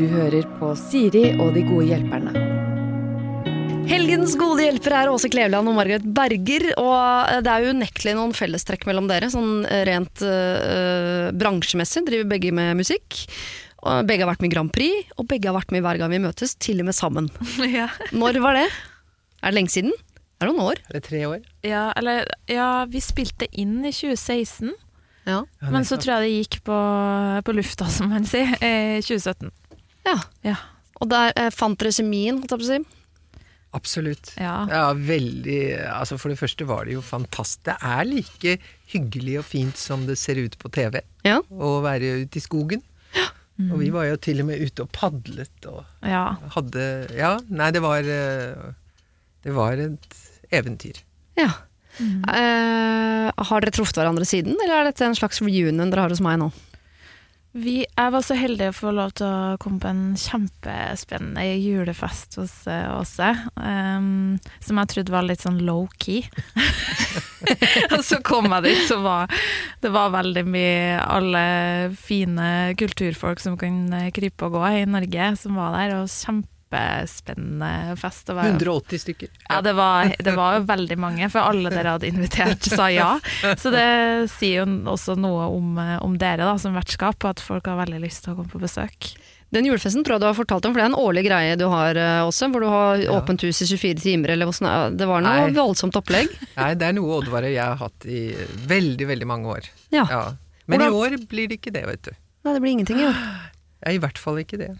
Du hører på Siri og de gode hjelperne. Helgens gode hjelpere er Åse Kleveland og Margaret Berger. Og det er jo unektelig noen fellestrekk mellom dere, sånn rent øh, bransjemessig. Driver begge med musikk. Og begge har vært med i Grand Prix, og begge har vært med hver gang vi møtes, til og med sammen. ja. Når var det? Er det lenge siden? Er det noen år? Er det tre år? Ja, eller Ja, vi spilte inn i 2016, Ja. Ja, men så tror jeg det gikk på, på lufta, som man sier, i 2017. ja. Ja. Og der eh, fant dere kjemien, holdt jeg på å si. Absolutt. Ja. Ja, veldig Altså For det første var det jo fantastisk. Det er like hyggelig og fint som det ser ut på TV Ja. å være ute i skogen. Og vi var jo til og med ute og padlet og ja. hadde Ja, nei, det var eh, Det var et eventyr. ja. Eh, har dere truffet hverandre siden, eller er dette en slags reunion dere har hos meg nå? Vi, jeg var så heldig å få lov til å komme på en kjempespennende julefest hos eh, Åse. Um, som jeg trodde var litt sånn low-key. og så kom jeg dit, så var det var veldig mye alle fine kulturfolk som kan eh, krype og gå i Norge, som var der. Og kjempespennende fest. Det var, 180 stykker. ja, det var, det var jo veldig mange, for alle dere hadde invitert sa ja. Så det sier jo også noe om, om dere da, som vertskap, og at folk har veldig lyst til å komme på besøk. Den julefesten tror jeg du har fortalt om, for det er en årlig greie du har eh, også, hvor du har Ja. åpent hus i 24 timer, eller hvordan Det var noe Nei. voldsomt opplegg. Nei, det er noe Oddvar og jeg har hatt i veldig, veldig mange år. Ja. Ja. Men Hvordan- i år blir det ikke det, vet du. Nei, det blir ingenting i år. Ja, I hvert fall ikke det.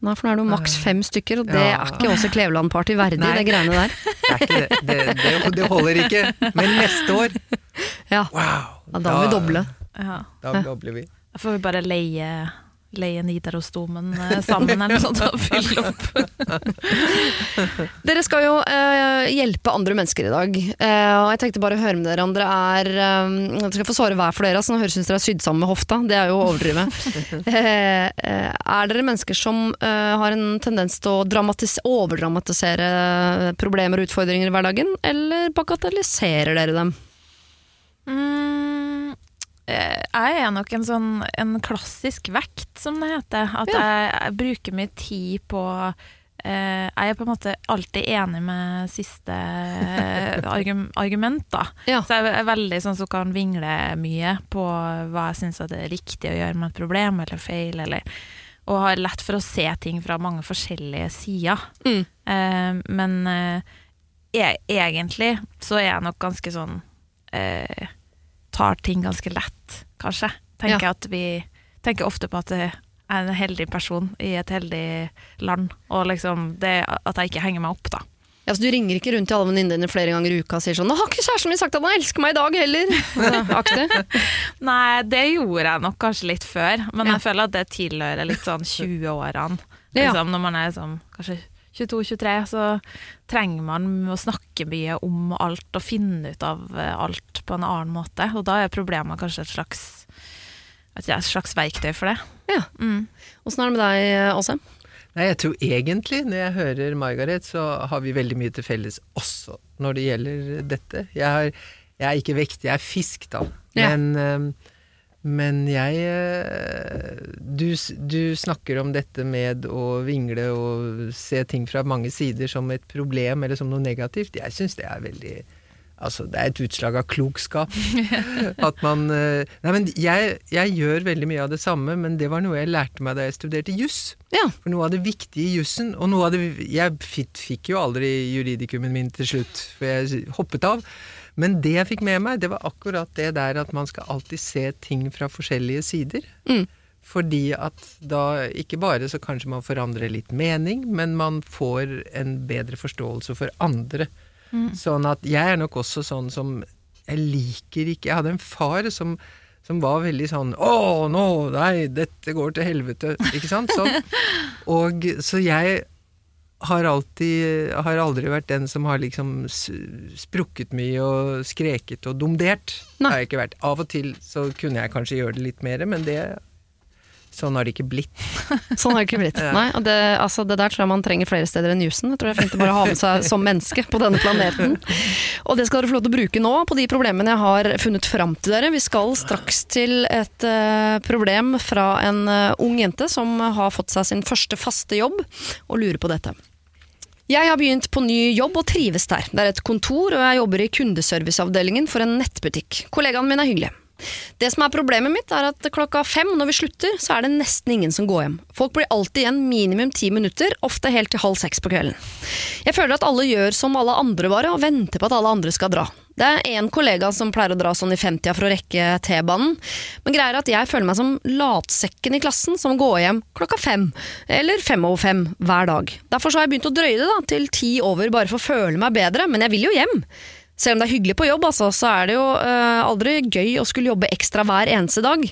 Nei, for nå er det jo maks fem stykker, og det Ja. er ikke også Kleveland-party verdig, Nei. det greiene der. Det, er ikke det. Det, det, holder ikke. Men neste år, Ja, wow! ja da må vi doble. Ja. Da dobler vi. Da får vi bare leie, leie Nidarosdomen eh, sammen eller noe sånt og fylle opp. Dere skal jo eh, hjelpe andre mennesker i dag, eh, og jeg tenkte bare å høre med dere om dere er eh, Dere skal få svare hver for dere, altså nå høres ut som dere er sydd sammen med hofta, det er jo å overdrive. Eh, eh, er dere mennesker som har en tendens til å dramatis overdramatisere problemer og utfordringer i hverdagen, eller bagatelliserer dere dem? Mm, jeg er nok en sånn en klassisk vekt, som det heter. At Ja. jeg, jeg bruker mye tid på eh, Jeg er på en måte alltid enig med siste eh, argum, argument, da. Ja. Så jeg er veldig sånn som kan vingle mye på hva jeg syns er riktig å gjøre med et problem eller feil, eller Og har lett for å se ting fra mange forskjellige sider. Mm. Eh, men eh, e egentlig så er jeg nok ganske sånn eh, Tar ting ganske lett, kanskje. Tenker Ja. at vi tenker ofte på at jeg er en heldig person i et heldig land, og liksom det at jeg ikke henger meg opp, da. Ja, så Du ringer ikke rundt til alle venninnene dine flere ganger i uka og sier sånn 'Nå har ikke kjæresten min sagt at han elsker meg i dag heller!' Ja, Aktig. Nei, det gjorde jeg nok kanskje litt før, men Ja. jeg føler at det tilhører litt sånn 20-årene. Ja. Liksom, når man er sånn kanskje 22-23, så trenger man å snakke mye om alt og finne ut av eh, alt på en annen måte. Og da er problemet kanskje et slags, et slags verktøy for det. Ja. Mm. Er det med deg, Åse? Nei, jeg tror egentlig, når jeg hører Margaret, så har vi veldig mye til felles også når det gjelder dette. Jeg, har, jeg er ikke vekt, jeg er fisk, da. Ja. Men, eh, men jeg eh, du, du snakker om dette med å vingle og se ting fra mange sider som et problem eller som noe negativt. Jeg syns det er veldig Altså, det er et utslag av klokskap. At man eh, Nei, men jeg, jeg gjør veldig mye av det samme, men det var noe jeg lærte meg da jeg studerte juss. Ja. For noe av det viktige i jussen, og noe av det Jeg fikk, fikk jo aldri juridikumen min til slutt, for jeg hoppet av. Men det jeg fikk med meg, det var akkurat det der at man skal alltid se ting fra forskjellige sider. Mm. Fordi at da ikke bare så kanskje man forandrer litt mening, men man får en bedre forståelse for andre. Sånn at jeg er nok også sånn som Jeg liker ikke Jeg hadde en far som, som var veldig sånn Å, nå, nei, dette går til helvete. Ikke sant? Sånn. Og så jeg har alltid Har aldri vært den som har liksom sprukket mye og skreket og domdert. Nei. Det har jeg ikke vært. Av og til så kunne jeg kanskje gjøre det litt mer, men det Sånn har det ikke blitt. Sånn har det ikke blitt. Nei, og det, altså, det der tror jeg man trenger flere steder enn jusen. Jeg tror det er fint å bare ha med seg som menneske på denne planeten. Og det skal dere få lov til å bruke nå på de problemene jeg har funnet fram til dere. Vi skal straks til et uh, problem fra en uh, ung jente som har fått seg sin første faste jobb, og lurer på dette. Jeg har begynt på ny jobb og trives der. Det er et kontor, og jeg jobber i kundeserviceavdelingen for en nettbutikk. Kollegaene mine er hyggelige. Det som er problemet mitt, er at klokka fem når vi slutter, så er det nesten ingen som går hjem. Folk blir alltid igjen minimum ti minutter, ofte helt til halv seks på kvelden. Jeg føler at alle gjør som alle andre bare, og venter på at alle andre skal dra. Det er én kollega som pleier å dra sånn i femtida for å rekke T-banen, men greier er at jeg føler meg som latsekken i klassen som går hjem klokka fem, eller fem over fem, hver dag. Derfor har jeg begynt å drøye det da, til ti over bare for å føle meg bedre, men jeg vil jo hjem. Selv om det er hyggelig på jobb, altså, så er det jo eh, aldri gøy å skulle jobbe ekstra hver eneste dag.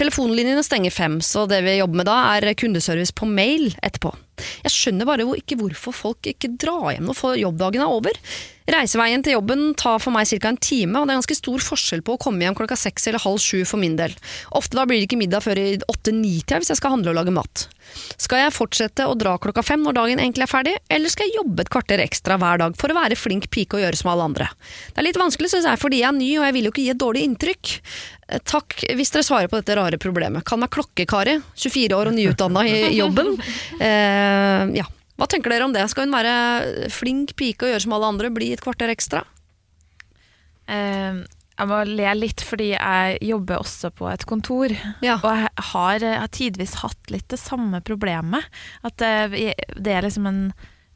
Telefonlinjene stenger fem, så det vi jobber med da er kundeservice på mail etterpå. Jeg skjønner bare ikke hvorfor folk ikke drar hjem når jobbdagen er over. Reiseveien til jobben tar for meg ca. en time, og det er ganske stor forskjell på å komme hjem klokka seks eller halv sju for min del. Ofte da blir det ikke middag før i åtte-ni-tida hvis jeg skal handle og lage mat. Skal jeg fortsette å dra klokka fem når dagen egentlig er ferdig, eller skal jeg jobbe et kvarter ekstra hver dag for å være flink pike og gjøre som alle andre? Det er litt vanskelig, synes jeg, fordi jeg er ny og jeg vil jo ikke gi et dårlig inntrykk. Eh, takk hvis dere svarer på dette rare problemet. Kan meg klokkekari, 24 år og nyutdanna i jobben. Uh, ja. Hva tenker dere om det? Skal hun være flink pike og gjøre som alle andre, bli et kvarter ekstra? Uh, jeg må le litt fordi jeg jobber også på et kontor. Ja. Og jeg har, jeg har, tidvis hatt litt det samme problemet. At det, det er liksom en,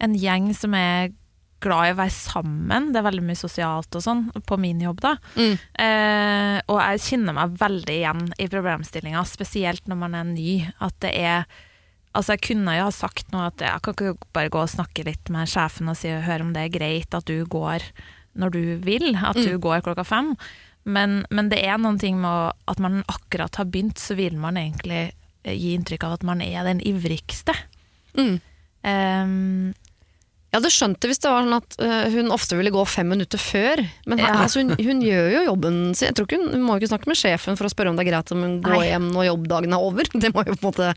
en, gjeng som er glad i å være sammen. Det er veldig mye sosialt og sånn på min jobb, da. Mm. Eh, og jeg kjenner meg veldig igjen i problemstillinga, spesielt når man er ny. At det er Altså Jeg kunne jo ha sagt noe at jeg kan ikke bare gå og snakke litt med sjefen og si, høre om det er greit at du går når du vil, at du mm. går klokka fem. Men, men, det er noen ting med at man akkurat har begynt, så vil man egentlig eh, gi inntrykk av at man er den ivrigste. Mm. Um, jeg hadde skjønt det hvis det var sånn at uh, hun ofte ville gå fem minutter før. Men ja. altså, hun, hun, gjør jo jobben sin. Jeg tror ikke hun, hun må ikke snakke med sjefen for å spørre om det er greit om hun går hjem når jobbdagen er over. Det må jo på en måte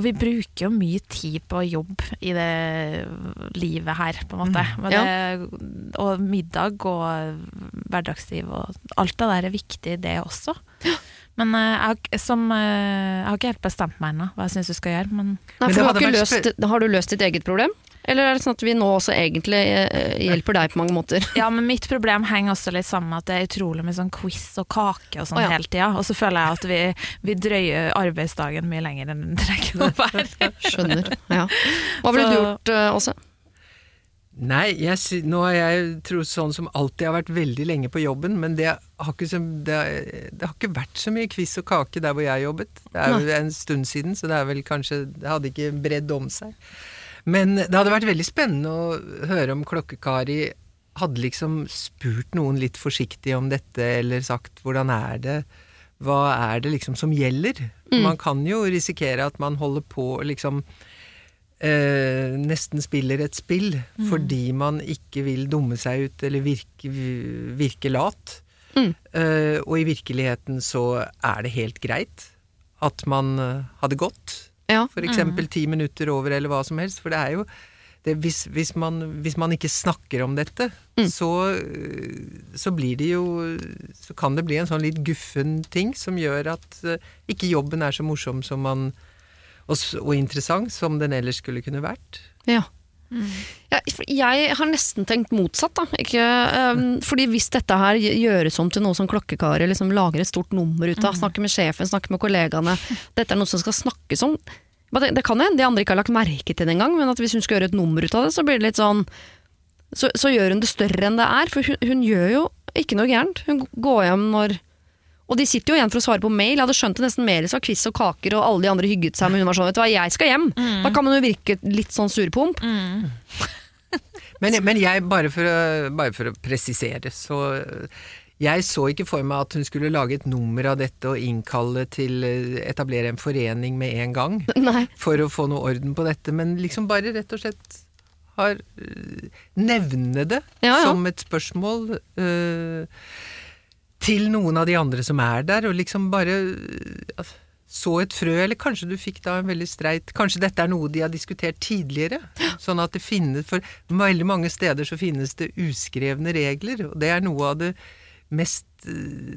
og vi bruker jo mye tid på jobb i det livet her, på en måte. Mm. Det, ja. og middag og hverdagsliv og alt det der er viktig, det også. Men uh, jeg, som, uh, jeg, har ikke helt bestemt meg ennå hva jeg syns du skal gjøre. Men, Nei, for har, løst, har du løst ditt eget problem? Eller er det sånn at vi nå også egentlig eh, hjelper deg på mange måter? Ja, men mitt problem henger også litt sammen med at det er utrolig mye sånn quiz og kake og sånn oh, ja. hele tida. Og så føler jeg at vi, vi, drøyer arbeidsdagen mye lenger enn den trenger å være. Skjønner. Ja. Hva ville du gjort, uh, Åse? Nei, jeg, nå har jeg tror, sånn som alltid har vært veldig lenge på jobben, men det har, ikke, det, det har ikke vært så mye quiz og kake der hvor jeg jobbet. Det er jo en stund siden, så det er vel kanskje Det hadde ikke bredd om seg. Men det hadde vært veldig spennende å høre om Klokkekari hadde liksom spurt noen litt forsiktig om dette, eller sagt 'hvordan er det', hva er det liksom som gjelder? Mm. Man kan jo risikere at man holder på liksom eh, nesten spiller et spill mm. fordi man ikke vil dumme seg ut eller virke, virke lat. Mm. Eh, og i virkeligheten så er det helt greit at man eh, hadde gått ja. Eksempel mm. ti minutter over, eller hva som helst. For det er jo det, hvis, hvis, man, hvis, man, ikke snakker om dette, mm. så, så, blir det jo Så kan det bli en sånn litt guffen ting som gjør at uh, ikke jobben er så morsom som man og, og, interessant som den ellers skulle kunne vært. Ja. Mm. Ja, jeg har nesten tenkt motsatt. Da. Ikke, um, fordi hvis dette her gjøres om til noe som klokkekaret liksom lager et stort nummer ut av, mm. snakker med sjefen, snakker med kollegaene, dette er noe som skal snakkes om Det, det kan hende de andre ikke har lagt merke til det engang, men at hvis hun skal gjøre et nummer ut av det, så blir det litt sånn Så, så gjør hun det større enn det er, for hun, hun gjør jo ikke noe gærent. Hun går hjem når og de sitter jo igjen for å svare på mail. Jeg hadde skjønt det nesten mer hvis det var quiz og kaker og alle de andre hygget seg, men hun var sånn vet du hva, jeg skal hjem. Mm. Da kan man jo virke litt sånn surpomp. Mm. men, men, jeg, bare for, å, bare for å presisere, så jeg så ikke for meg at hun skulle lage et nummer av dette og innkalle til etablere en forening med en gang Nei. for å få noe orden på dette, men liksom bare rett og slett har Nevne det ja, ja. som et spørsmål. Øh, til noen av de andre som er der, og liksom bare altså, så et frø, eller kanskje du fikk da en veldig streit Kanskje dette er noe de har diskutert tidligere? Sånn at det finnes For veldig mange steder så finnes det uskrevne regler, og det er noe av det mest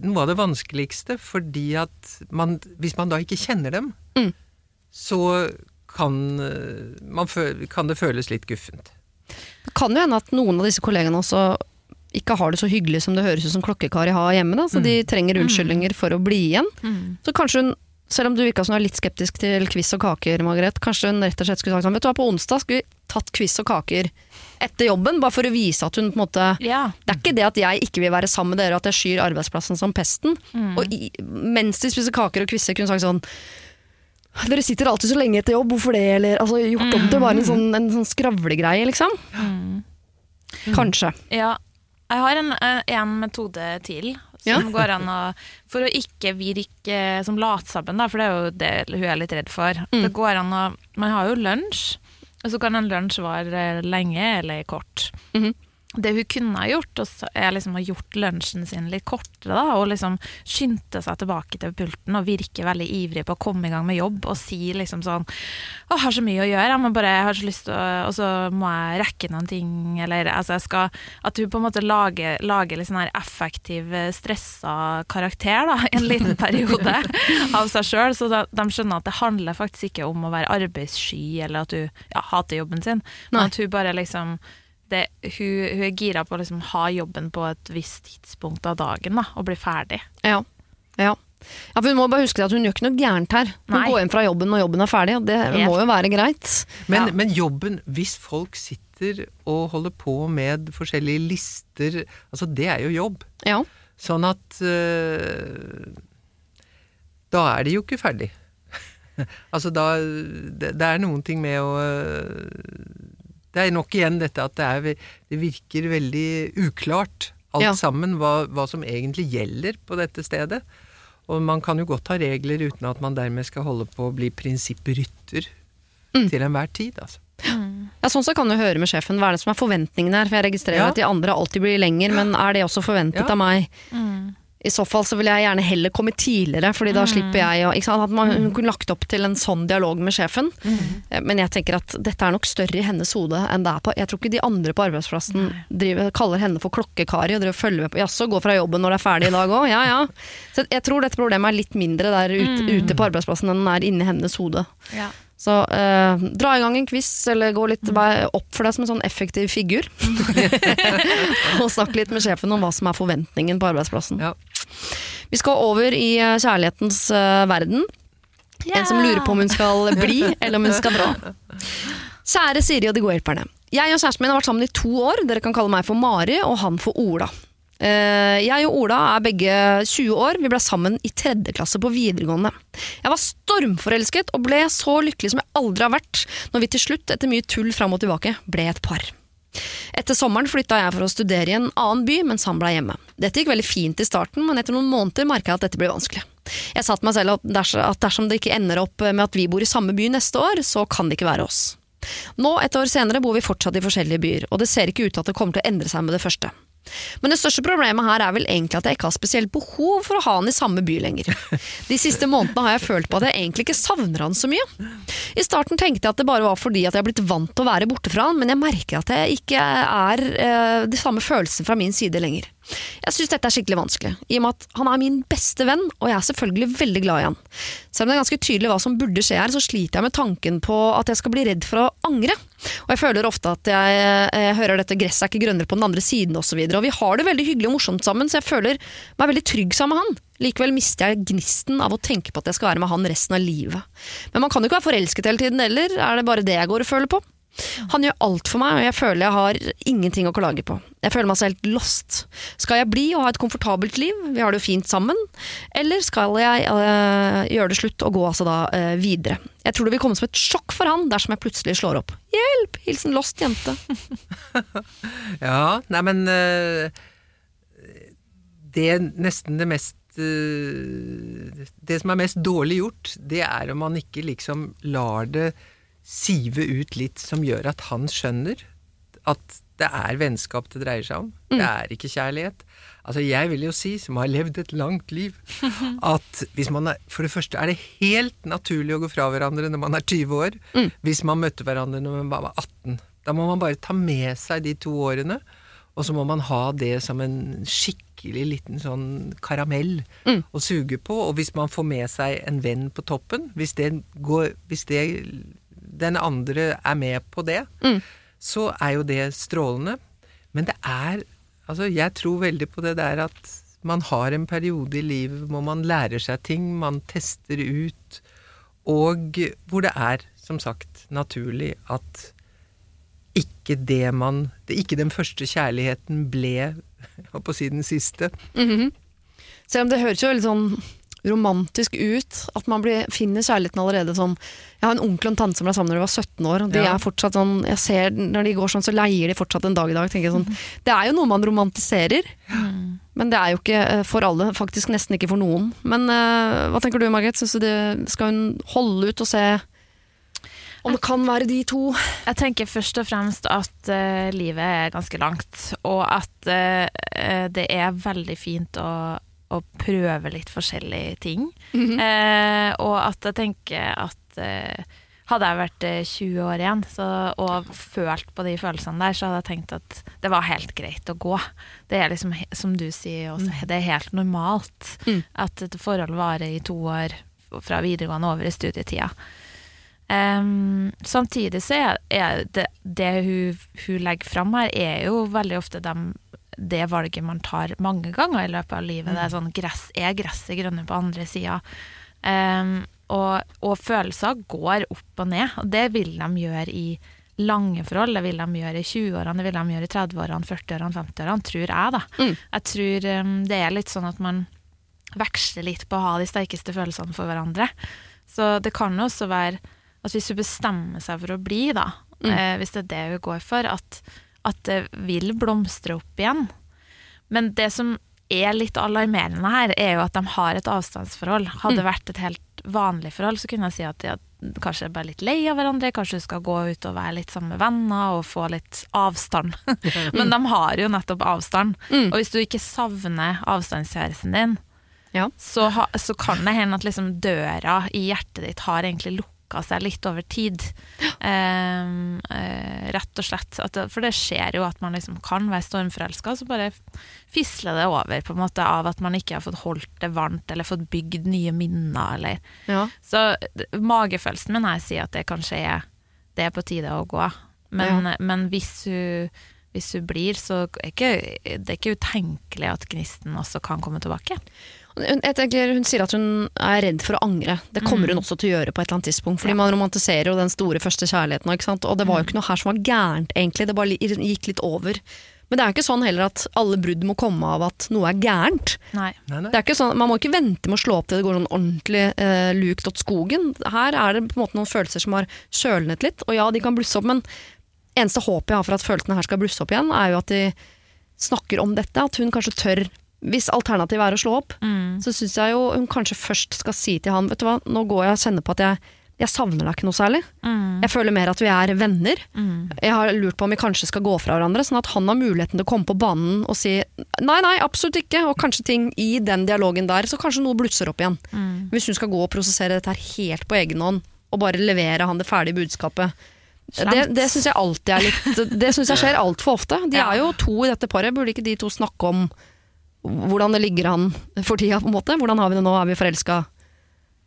Noe av det vanskeligste, fordi at man Hvis man da ikke kjenner dem, Mm. så kan, man, kan det føles litt guffent. Det kan jo hende at noen av disse kollegene også ikke har det så hyggelig som det høres ut som klokkekari har hjemme. Da. Så de trenger unnskyldninger for å bli igjen. Mm. Så kanskje hun, selv om du virka som du er litt skeptisk til quiz og kaker, Margaret, kanskje hun rett og slett skulle sagt sånn Vet du hva, på onsdag skulle vi tatt quiz og kaker etter jobben, bare for å vise at hun på en måte Ja. Det er ikke det at jeg ikke vil være sammen med dere, at jeg skyr arbeidsplassen som pesten. Mm. Og i, mens de spiser kaker og quizer, kunne hun sagt sånn dere sitter alltid så lenge etter jobb, hvorfor det? Eller altså, gjort om til bare en sånn, en sånn skravlegreie, liksom. Mm. Kanskje. Ja. Jeg har en, eh, en metode til som Ja. går an å For å ikke virke som latsabben, da, for det er jo det hun er litt redd for. Mm. Det går an å Man har jo lunsj, og så kan en lunsj vare lenge eller kort. Mhm. Det hun kunne ha gjort, er liksom å gjort lunsjen sin litt kortere, da, og liksom skyndte seg tilbake til pulten og virke veldig ivrig på å komme i gang med jobb og si liksom sånn Å, har så mye å gjøre, jeg, må bare, jeg har så lyst til å Og så må jeg rekke noen ting, eller altså jeg skal At hun på en måte lager, lager litt sånn her effektiv, eh, stressa karakter, da, i en liten periode av seg sjøl, så de skjønner at det handler faktisk ikke om å være arbeidssky, eller at du ja, hater jobben sin, men at hun bare liksom det, hun, hun er gira på å liksom ha jobben på et visst tidspunkt av dagen da, og bli ferdig. Ja. ja. Ja, for Hun må bare huske at hun gjør ikke noe gærent her. Hun Nei. går hjem fra jobben når jobben er ferdig, og det Helt. må jo være greit. Men, Ja. men jobben, hvis folk sitter og holder på med forskjellige lister Altså, det er jo jobb. Ja. Sånn at øh, Da er de jo ikke ferdig. altså da det, det er noen ting med å øh, Det er nok igjen dette at det, er, det virker veldig uklart alt Ja. sammen hva, hva som egentlig gjelder på dette stedet. Og man kan jo godt ha regler uten at man dermed skal holde på å bli prinsipprytter Mm. til enhver tid, altså. ja, Sånn så kan du høre med sjefen. Hva er det som er forventningene her? For jeg registrerer Ja. at de andre alltid blir lenger, men er det også forventet Ja. av meg? Mm. I så fall så vil jeg gjerne heller komme tidligere, fordi da slipper jeg å? At man, Hun kunne lagt opp til en sånn dialog med sjefen, Mm. men jeg tenker at dette er nok større i hennes hode enn det er på Jeg tror ikke de andre på arbeidsplassen driver, kaller henne for klokkekari og driver følger med på Jaså, gå fra jobben når det er ferdig i dag òg? Ja ja. Så jeg tror dette problemet er litt mindre der ute, ute på arbeidsplassen enn den er inni hennes hode. Ja. Så eh, dra i gang en quiz, eller gå litt bare opp for deg som en sånn effektiv figur. og snakk litt med sjefen om hva som er forventningen på arbeidsplassen. Ja. Vi skal over i eh, kjærlighetens eh, verden. En som lurer på om hun skal bli, eller om hun skal dra. Kjære Siri og de gode hjelperne. Jeg og kjæresten min har vært sammen i to år. Dere kan kalle meg for Mari, og han for Ola. Eh, Jeg og Ola er begge 20 år. Vi ble sammen i tredje klasse på videregående. Jeg var stormforelsket og ble så lykkelig som jeg aldri har vært når vi til slutt, etter mye tull fram og tilbake, ble et par. Etter sommeren flytta jeg for å studere i en annen by, mens han ble hjemme. Dette gikk veldig fint i starten, men etter noen måneder merka jeg at dette ble vanskelig. Jeg sa til meg selv at dersom det ikke ender opp med at vi bor i samme by neste år, så kan det ikke være oss. Nå, et år senere, bor vi fortsatt i forskjellige byer, og det ser ikke ut til at det kommer til å endre seg med det første. Men det største problemet her er vel egentlig at jeg ikke har spesielt behov for å ha han i samme by lenger. De siste månedene har jeg følt på at jeg egentlig ikke savner han så mye. I starten tenkte jeg at det bare var fordi at jeg har blitt vant til å være borte fra han, men jeg merker at det ikke er eh, de samme følelsene fra min side lenger. Jeg syns dette er skikkelig vanskelig, i og med at han er min beste venn, og jeg er selvfølgelig veldig glad i han. Selv om det er ganske tydelig hva som burde skje her, så sliter jeg med tanken på at jeg skal bli redd for å angre. Og jeg føler ofte at jeg, jeg hører dette 'gresset er ikke grønnere på den andre siden' osv. Og, og vi har det veldig hyggelig og morsomt sammen, så jeg føler meg veldig trygg sammen med han. Likevel mister jeg gnisten av å tenke på at jeg skal være med han resten av livet. Men man kan jo ikke være forelsket hele tiden heller, er det bare det jeg går og føler på? Han gjør alt for meg, og jeg føler jeg har ingenting å klage på. Jeg føler meg så helt lost. Skal jeg bli og ha et komfortabelt liv, vi har det jo fint sammen, eller skal jeg øh, gjøre det slutt og gå altså da øh, videre? Jeg tror det vil komme som et sjokk for han dersom jeg plutselig slår opp. Hjelp! Hilsen lost jente. Ja, nei, men øh, Det er nesten det mest Det som er mest dårlig gjort, det er om man ikke liksom lar det sive ut litt som gjør at han skjønner at det er vennskap det dreier seg om. Mm. Det er ikke kjærlighet. Altså Jeg vil jo si, som har levd et langt liv, at hvis man er, for det første er det helt naturlig å gå fra hverandre når man er 20 år. Mm. Hvis man møtte hverandre når man var 18. Da må man bare ta med seg de to årene, og så må man ha det som en skikkelig liten sånn karamell Mm. å suge på. Og hvis man får med seg en venn på toppen, hvis, det går, hvis det, den andre er med på det, Mm. så er jo det strålende. Men det er Altså, jeg tror veldig på det der at man har en periode i livet hvor man lærer seg ting, man tester ut, og hvor det er, som sagt, naturlig at ikke det man det, Ikke den første kjærligheten ble jeg holdt på å si den siste. Mhm. Selv om det høres jo veldig sånn romantisk ut, at man blir, finner kjærligheten allerede sånn Jeg har en onkel og en tante som ble sammen da de var 17 år, og de Ja. er fortsatt sånn Jeg ser når de går sånn, så leier de fortsatt en dag i dag. tenker jeg sånn. Det er jo noe man romantiserer, men det er jo ikke eh, for alle. Faktisk nesten ikke for noen. Men uh, hva tenker du, Margaret? Synes du det skal hun holde ut og se om det kan være de to? Jeg tenker først og fremst at uh, livet er ganske langt, og at eh, det er veldig fint å, å prøve litt forskjellige ting. eh, og at jeg tenker at eh, hadde jeg vært eh, 20 år igjen så, og følt på de følelsene der, så hadde jeg tenkt at det var helt greit å gå. Det er liksom, som du sier også, det er helt normalt Mm. at et forhold varer i to år fra videregående over i studietida. Um, samtidig så er, det, det hun, hun legger fram her, er jo veldig ofte dem, det valget man tar mange ganger i løpet av livet. Det er sånn gress er gresset grønne på andre sida. Um, og, og følelser går opp og ned, og det vil de gjøre i lange forhold. Det vil de gjøre i 20-årene, det vil de gjøre i 30-årene, 40-årene, 50-årene, tror jeg, da. Mm. Jeg tror um, det er litt sånn at man veksler litt på å ha de sterkeste følelsene for hverandre. Så det kan også være at hvis hun bestemmer seg for å bli, da, Mm. eh, hvis det er det hun går for, at, at det vil blomstre opp igjen. Men det som er litt alarmerende her, er jo at de har et avstandsforhold. Hadde det Mm. vært et helt vanlig forhold, så kunne jeg si at de er kanskje bare litt lei av hverandre, kanskje du skal gå ut og være litt sammen med venner og få litt avstand. Men de har jo nettopp avstand. Mm. Og hvis du ikke savner avstandskjæresten din, Ja. så, ha, så kan det hende at liksom døra i hjertet ditt har egentlig lukka seg litt over tid. Um, uh, rett og slett. Det, for det skjer jo at man liksom kan være stormforelska, så bare fisler det over på en måte av at man ikke har fått holdt det varmt eller fått bygd nye minner. Eller. Ja. Så magefølelsen min her sier at det kanskje er, det er på tide å gå. Men, men hvis hun hvis hun blir, så er ikke, det er ikke utenkelig at gnisten også kan komme tilbake. Hun, jeg tenker, hun sier at hun er redd for å angre. Det kommer hun også til å gjøre på et eller annet tidspunkt. Fordi man romantiserer jo den store første kjærligheten. Ikke sant? Og det var jo ikke noe her som var gærent, egentlig. Det bare gikk litt over. Men det er jo ikke sånn heller at alle brudd må komme av at noe er gærent. Nei. Nei, nei. Det er ikke sånn, man må ikke vente med å slå opp til det går sånn ordentlig eh, lukt åt skogen. Her er det på en måte noen følelser som har kjølnet litt. Og ja, de kan blusse opp, men eneste håpet jeg har for at følelsene her skal blusse opp igjen, er jo at de snakker om dette. At hun kanskje tør Hvis alternativet er å slå opp, Mm. så syns jeg jo hun kanskje først skal si til han Vet du hva, nå går jeg og kjenner på at jeg, jeg savner deg ikke noe særlig. Mm. Jeg føler mer at vi er venner. Mm. Jeg har lurt på om vi kanskje skal gå fra hverandre, sånn at han har muligheten til å komme på banen og si nei, nei, absolutt ikke, og kanskje ting i den dialogen der, så kanskje noe blusser opp igjen. Mm. Hvis hun skal gå og prosessere dette her helt på egen hånd, og bare levere han det ferdige budskapet. Det, Slemt. det syns jeg alltid er litt Det synes jeg skjer altfor ofte. De Ja. er jo to i dette paret, burde ikke de to snakke om hvordan det ligger an for tida, på en måte? Hvordan har vi det nå, er vi forelska?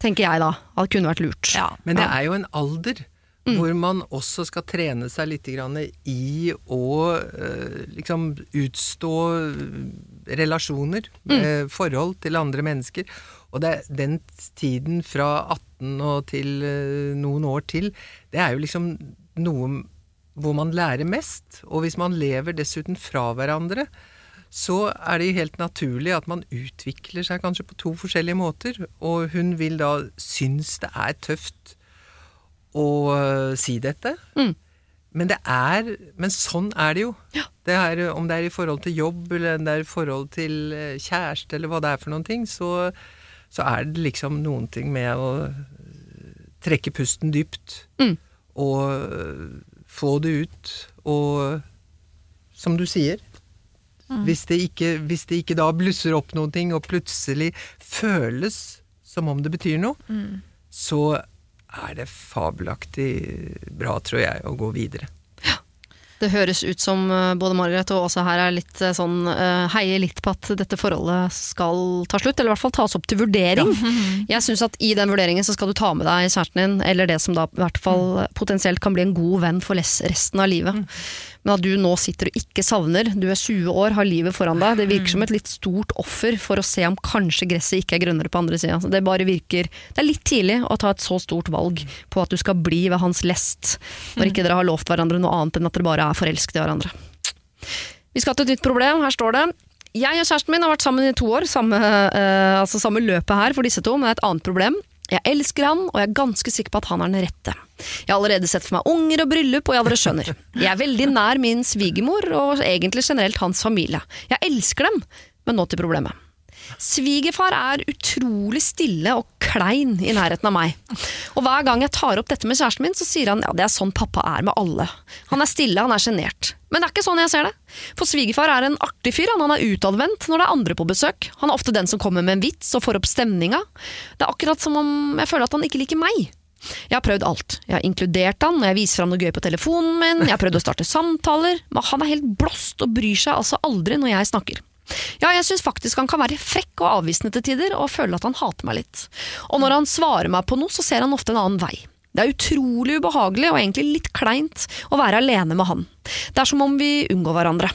Tenker jeg da, at det kunne vært lurt. Ja. Men det er jo en alder hvor man også skal trene seg litt grann i å eh, liksom utstå eh, relasjoner, eh, forhold til andre mennesker. Og det, er den tiden fra 18 og til eh, noen år til, det er jo liksom noe hvor man lærer mest. Og hvis man lever dessuten fra hverandre, så er det jo helt naturlig at man utvikler seg kanskje på to forskjellige måter. Og hun vil da synes det er tøft å øh, si dette. Mm. Men det er Men sånn er det jo. Det er, om det er i forhold til jobb, eller om det er i forhold til øh, kjæreste, eller hva det er for noen ting, så, så er det liksom noen ting med å øh, trekke pusten dypt. Mm. Og få det ut. Og som du sier. Hvis, det ikke, hvis det ikke da blusser opp noen ting, og plutselig føles som om det betyr noe, så er det fabelaktig bra, tror jeg, å gå videre. Det høres ut som eh, både Margaret og også her er litt eh, sånn eh, heier litt på at dette forholdet skal ta slutt, eller i hvert fall tas opp til vurdering. Jeg syns at i den vurderingen så skal du ta med deg kjæresten din, eller det som da i hvert fall potensielt kan bli en god venn for resten av livet. Men at du nå sitter og ikke savner, du er 20 år, har livet foran deg, det virker som et litt stort offer for å se om kanskje gresset ikke er grønnere på andre sida. Det bare virker Det er litt tidlig å ta et så stort valg på at du skal bli ved hans lest, når ikke dere har lovt hverandre noe annet enn at dere bare er forelsket i hverandre. Vi skal til et nytt problem. Her står det Jeg og kjæresten min har vært sammen i to år, samme, eh, altså samme løpet her for disse to, men det er et annet problem. Jeg elsker han, og jeg er ganske sikker på at han er den rette. Jeg har allerede sett for meg unger og bryllup, og ja, dere skjønner. Jeg er veldig nær min svigermor, og egentlig generelt hans familie. Jeg elsker dem, men nå til problemet. Svigerfar er utrolig stille og klein i nærheten av meg. Og hver gang jeg tar opp dette med kjæresten min, så sier han ja, det er sånn pappa er med alle. Han er stille, han er sjenert. Men det er ikke sånn jeg ser det. For svigerfar er en artig fyr, han, er utadvendt når det er andre på besøk. Han er ofte den som kommer med en vits og får opp stemninga. Det er akkurat som om jeg føler at han ikke liker meg. Jeg har prøvd alt. Jeg har inkludert han når jeg viser fram noe gøy på telefonen min, jeg har prøvd å starte samtaler, men han er helt blåst og bryr seg altså aldri når jeg snakker. Ja, jeg syns faktisk han kan være frekk og avvisende til tider, og føle at han hater meg litt. Og når han svarer meg på noe, så ser han ofte en annen vei. Det er utrolig ubehagelig og egentlig litt kleint å være alene med han. Det er som om vi unngår hverandre.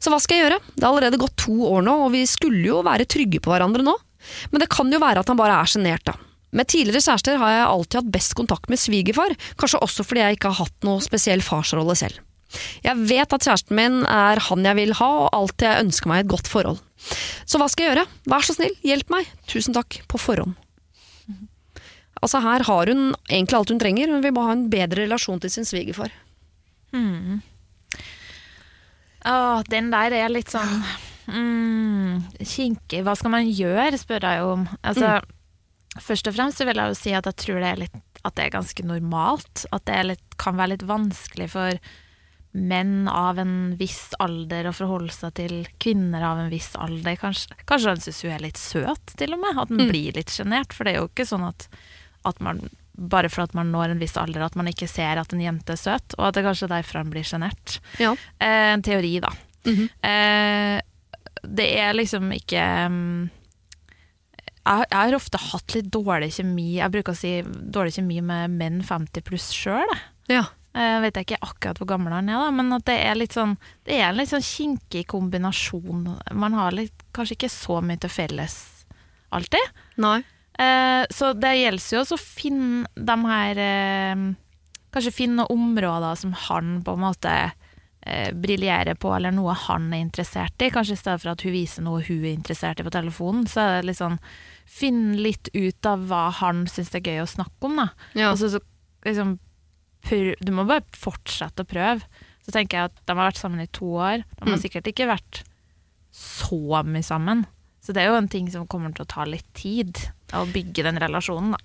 Så hva skal jeg gjøre? Det har allerede gått to år nå, og vi skulle jo være trygge på hverandre nå. Men det kan jo være at han bare er sjenert, da. Med tidligere kjærester har jeg alltid hatt best kontakt med svigerfar, kanskje også fordi jeg ikke har hatt noe spesiell farsrolle selv. Jeg vet at kjæresten min er han jeg vil ha, og alltid jeg ønsker meg et godt forhold. Så hva skal jeg gjøre? Vær så snill, hjelp meg. Tusen takk, på forhånd. Altså Her har hun egentlig alt hun trenger, hun vil bare ha en bedre relasjon til sin svigerfar. Åh, den der er litt sånn mm, kinkig. Hva skal man gjøre, spør jeg jo om. Altså, Først og fremst så vil jeg jo si at jeg tror det er, litt, at det er ganske normalt. At det litt, kan være litt vanskelig for menn av en viss alder å forholde seg til kvinner av en viss alder. Kanskje, kanskje han syns hun er litt søt, til og med. At han blir litt sjenert. For det er jo ikke sånn at, at man bare for at man når en viss alder, at man ikke ser at en jente er søt, og at det er kanskje derfor han blir sjenert. Ja. Eh, en teori, da. Mhm. eh, det er liksom ikke mm, jeg, jeg har ofte hatt litt dårlig kjemi Jeg bruker å si dårlig kjemi med menn 50 pluss sjøl. Ja. Jeg vet ikke akkurat hvor gammel han er, da, men at det er litt sånn Det er en litt sånn kinkig kombinasjon. Man har litt, kanskje ikke så mye til felles alltid. Nei. Eh, så det gjelder jo også å finne de her eh, Kanskje finne noen områder som han på en måte eh, briljerer på, eller noe han er interessert i. Kanskje i stedet for at hun viser noe hun er interessert i på telefonen, så er det litt sånn Finn litt ut av hva han syns det er gøy å snakke om, da. Ja. Og så, så liksom Du må bare fortsette å prøve. Så tenker jeg at de har vært sammen i to år. De har Mm. sikkert ikke vært så mye sammen. Så det er jo en ting som kommer til å ta litt tid, å bygge den relasjonen, da.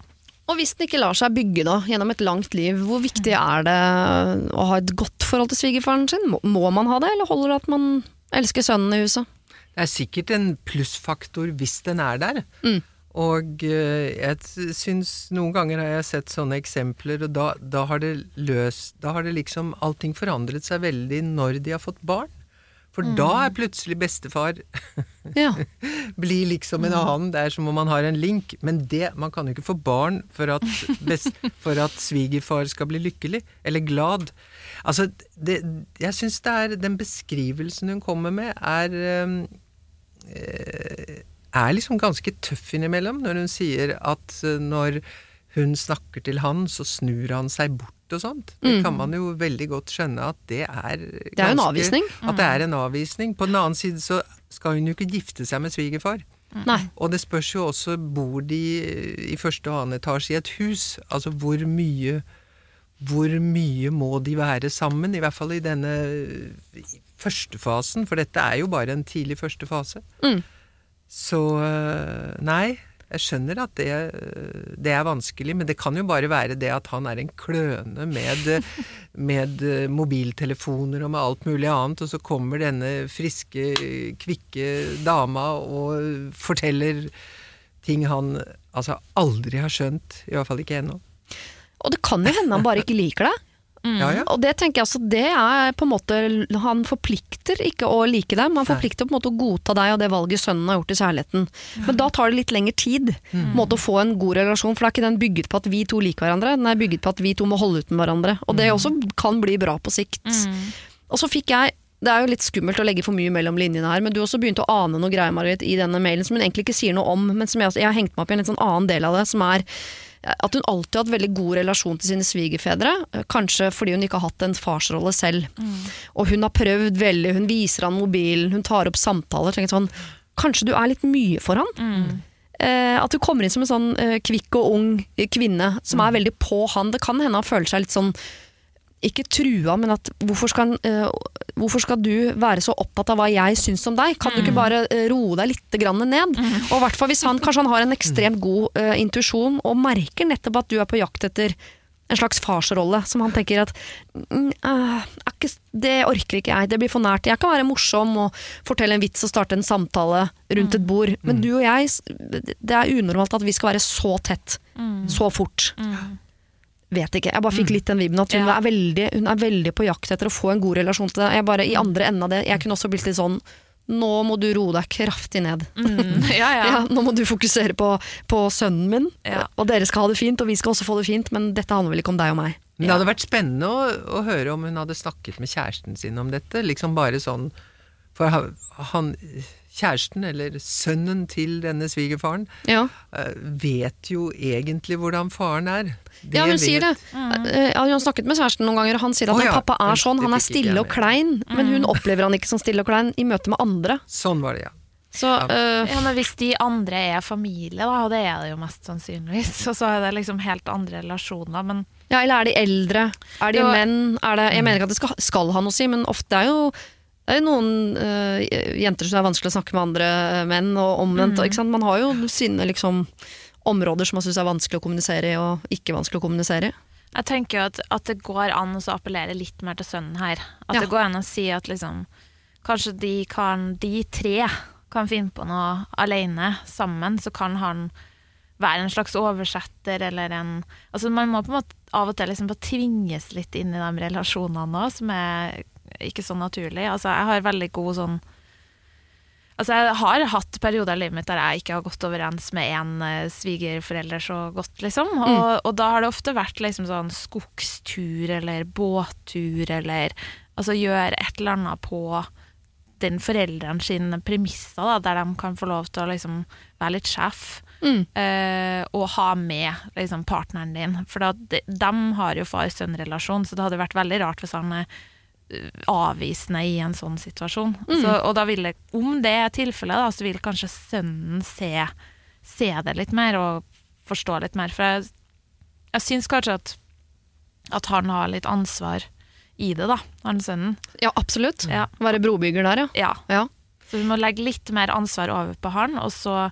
Og hvis den ikke lar seg bygge da, gjennom et langt liv, hvor viktig er det å ha et godt forhold til svigerfaren sin? Må, må man ha det, eller holder det at man elsker sønnen i huset? Det er sikkert en plussfaktor hvis den er der. Mm. Og eh, jeg syns noen ganger har jeg sett sånne eksempler, og da, da har det løst Da har det liksom allting forandret seg veldig når de har fått barn. For da er plutselig bestefar Ja. blir liksom en annen. Det er som om man har en link. Men det, man kan jo ikke få barn for at, best, for at svigerfar skal bli lykkelig, eller glad. Altså, det, jeg syns det er Den beskrivelsen hun kommer med, er øh, er liksom ganske tøff innimellom, når hun sier at eh, når hun snakker til han, så snur han seg bort og sånt. Det kan man jo veldig godt skjønne at det er Det er en avvisning. At det er en avvisning. På den annen side så skal hun jo ikke gifte seg med svigerfar. Nei. Og det spørs jo også, bor de i første og annen etasje i et hus? Altså hvor mye Hvor mye må de være sammen? I hvert fall i denne første fasen, for dette er jo bare en tidlig første fase. Mm. Så øh, nei. Jeg skjønner at det, øh, det er vanskelig, men det kan jo bare være det at han er en kløne med, med øh, mobiltelefoner og med alt mulig annet, og så kommer denne friske, kvikke dama og forteller ting han altså aldri har skjønt, i hvert fall ikke ennå. Og det kan jo hende han bare ikke liker deg. Ja, ja. Og det tenker jeg altså, det er på en måte Han forplikter ikke å like deg, men han forplikter på en måte å godta deg og det valget sønnen har gjort i kjærligheten. Men da tar det litt lengre tid mm. måte å få en god relasjon, for da er ikke den bygget på at vi to liker hverandre, den er bygget på at vi to må holde ut med hverandre. Og det også kan bli bra på sikt. Og så fikk jeg det er jo litt skummelt å legge for mye mellom linjene her, men du også begynte å ane noe greier Marit, i denne mailen som hun egentlig ikke sier noe om, men som jeg, jeg har hengt meg opp i en litt sånn annen del av det, som er at hun alltid har hatt veldig god relasjon til sine svigerfedre, kanskje fordi hun ikke har hatt en farsrolle selv. Og hun har prøvd veldig, hun viser han mobilen, hun tar opp samtaler. sånn, Kanskje du er litt mye for han? Eh, at du kommer inn som en sånn eh, kvikk og ung kvinne som er veldig på han. Det kan hende han føler seg litt sånn ikke trua, men at hvorfor skal, eh, hvorfor skal du være så opptatt av hva jeg syns om deg? Kan du ikke bare uh, roe deg litt grann ned? Og i hvert fall hvis han kanskje han har en ekstremt god uh, intuisjon og merker nettopp at du er på jakt etter en slags farsrolle, som han tenker at mm, er ikke, det orker ikke jeg, det blir for nært. Jeg kan være morsom og fortelle en vits og starte en samtale rundt et bord, men du og jeg, det er unormalt at vi skal være så tett, så fort. Vet ikke. Jeg bare fikk litt den vibben at hun, Ja. er veldig, hun er veldig på jakt etter å få en god relasjon til deg. Jeg bare, I andre enden av det, jeg kunne også blitt litt sånn Nå må du roe deg kraftig ned. Mm. Ja, ja. Ja, nå må du fokusere på, på sønnen min, Ja. og dere skal ha det fint, og vi skal også få det fint, men dette handler vel ikke om deg og meg. Men det hadde vært spennende å, å høre om hun hadde snakket med kjæresten sin om dette. Liksom bare sånn For han, han kjæresten, eller sønnen til denne svigerfaren, Ja, eh, vet jo egentlig hvordan faren er. ja hun sier det. Mm. Eh, Ja, hun har snakket med kjæresten noen ganger, og han sier at oh, ja, pappa er sånn, det han er jeg stille og klein, klein, men Mm. hun opplever han ikke som stille og klein i møte med andre. Sånn var det, ja. Så eh, Ja, men Hvis de andre er familie, da, og det er det jo mest sannsynligvis, så, så er det liksom helt andre relasjoner. Men Ja, eller er de eldre? Er de Jo. menn? Er det, jeg mener ikke at det skal, skal ha noe å si, men ofte er jo det er jo noen uh, jenter som er vanskelig å snakke med andre eh, menn, og omvendt. Mm. Man har jo sine liksom, områder som man syns er vanskelig å kommunisere i, og ikke vanskelig å kommunisere i. jeg tenker jo at, at det går an å appellere litt mer til sønnen her. At Ja. det går an å si at liksom Kanskje de kan, de tre kan finne på noe alene sammen, så kan han være en slags oversetter eller en Altså Man må på en måte av og til liksom tvinges litt inn i de relasjonene òg, som er ikke så naturlig. Altså Jeg har veldig god sånn Altså Jeg har hatt perioder i livet mitt der jeg ikke har gått overens med en eh, svigerforelder så godt, liksom. Og, og da har det ofte vært liksom sånn skogstur eller båttur eller Altså gjøre et eller annet på den forelderen sine premisser, da, der de kan få lov til å liksom være litt sjef. Mm. Uh, og ha med liksom, partneren din. For da, de, de har jo far-sønn-relasjon, så det hadde vært veldig rart hvis han eh, avvisende i en sånn situasjon. Så, og da vil det, om det er tilfellet, så vil kanskje sønnen se, se det litt mer og forstå litt mer. For jeg, jeg syns kanskje at, at han har litt ansvar i det, da, han sønnen. Ja, absolutt. Ja. Være brobygger der, ja. Ja, ja. så vi må legge litt mer ansvar over på han, og så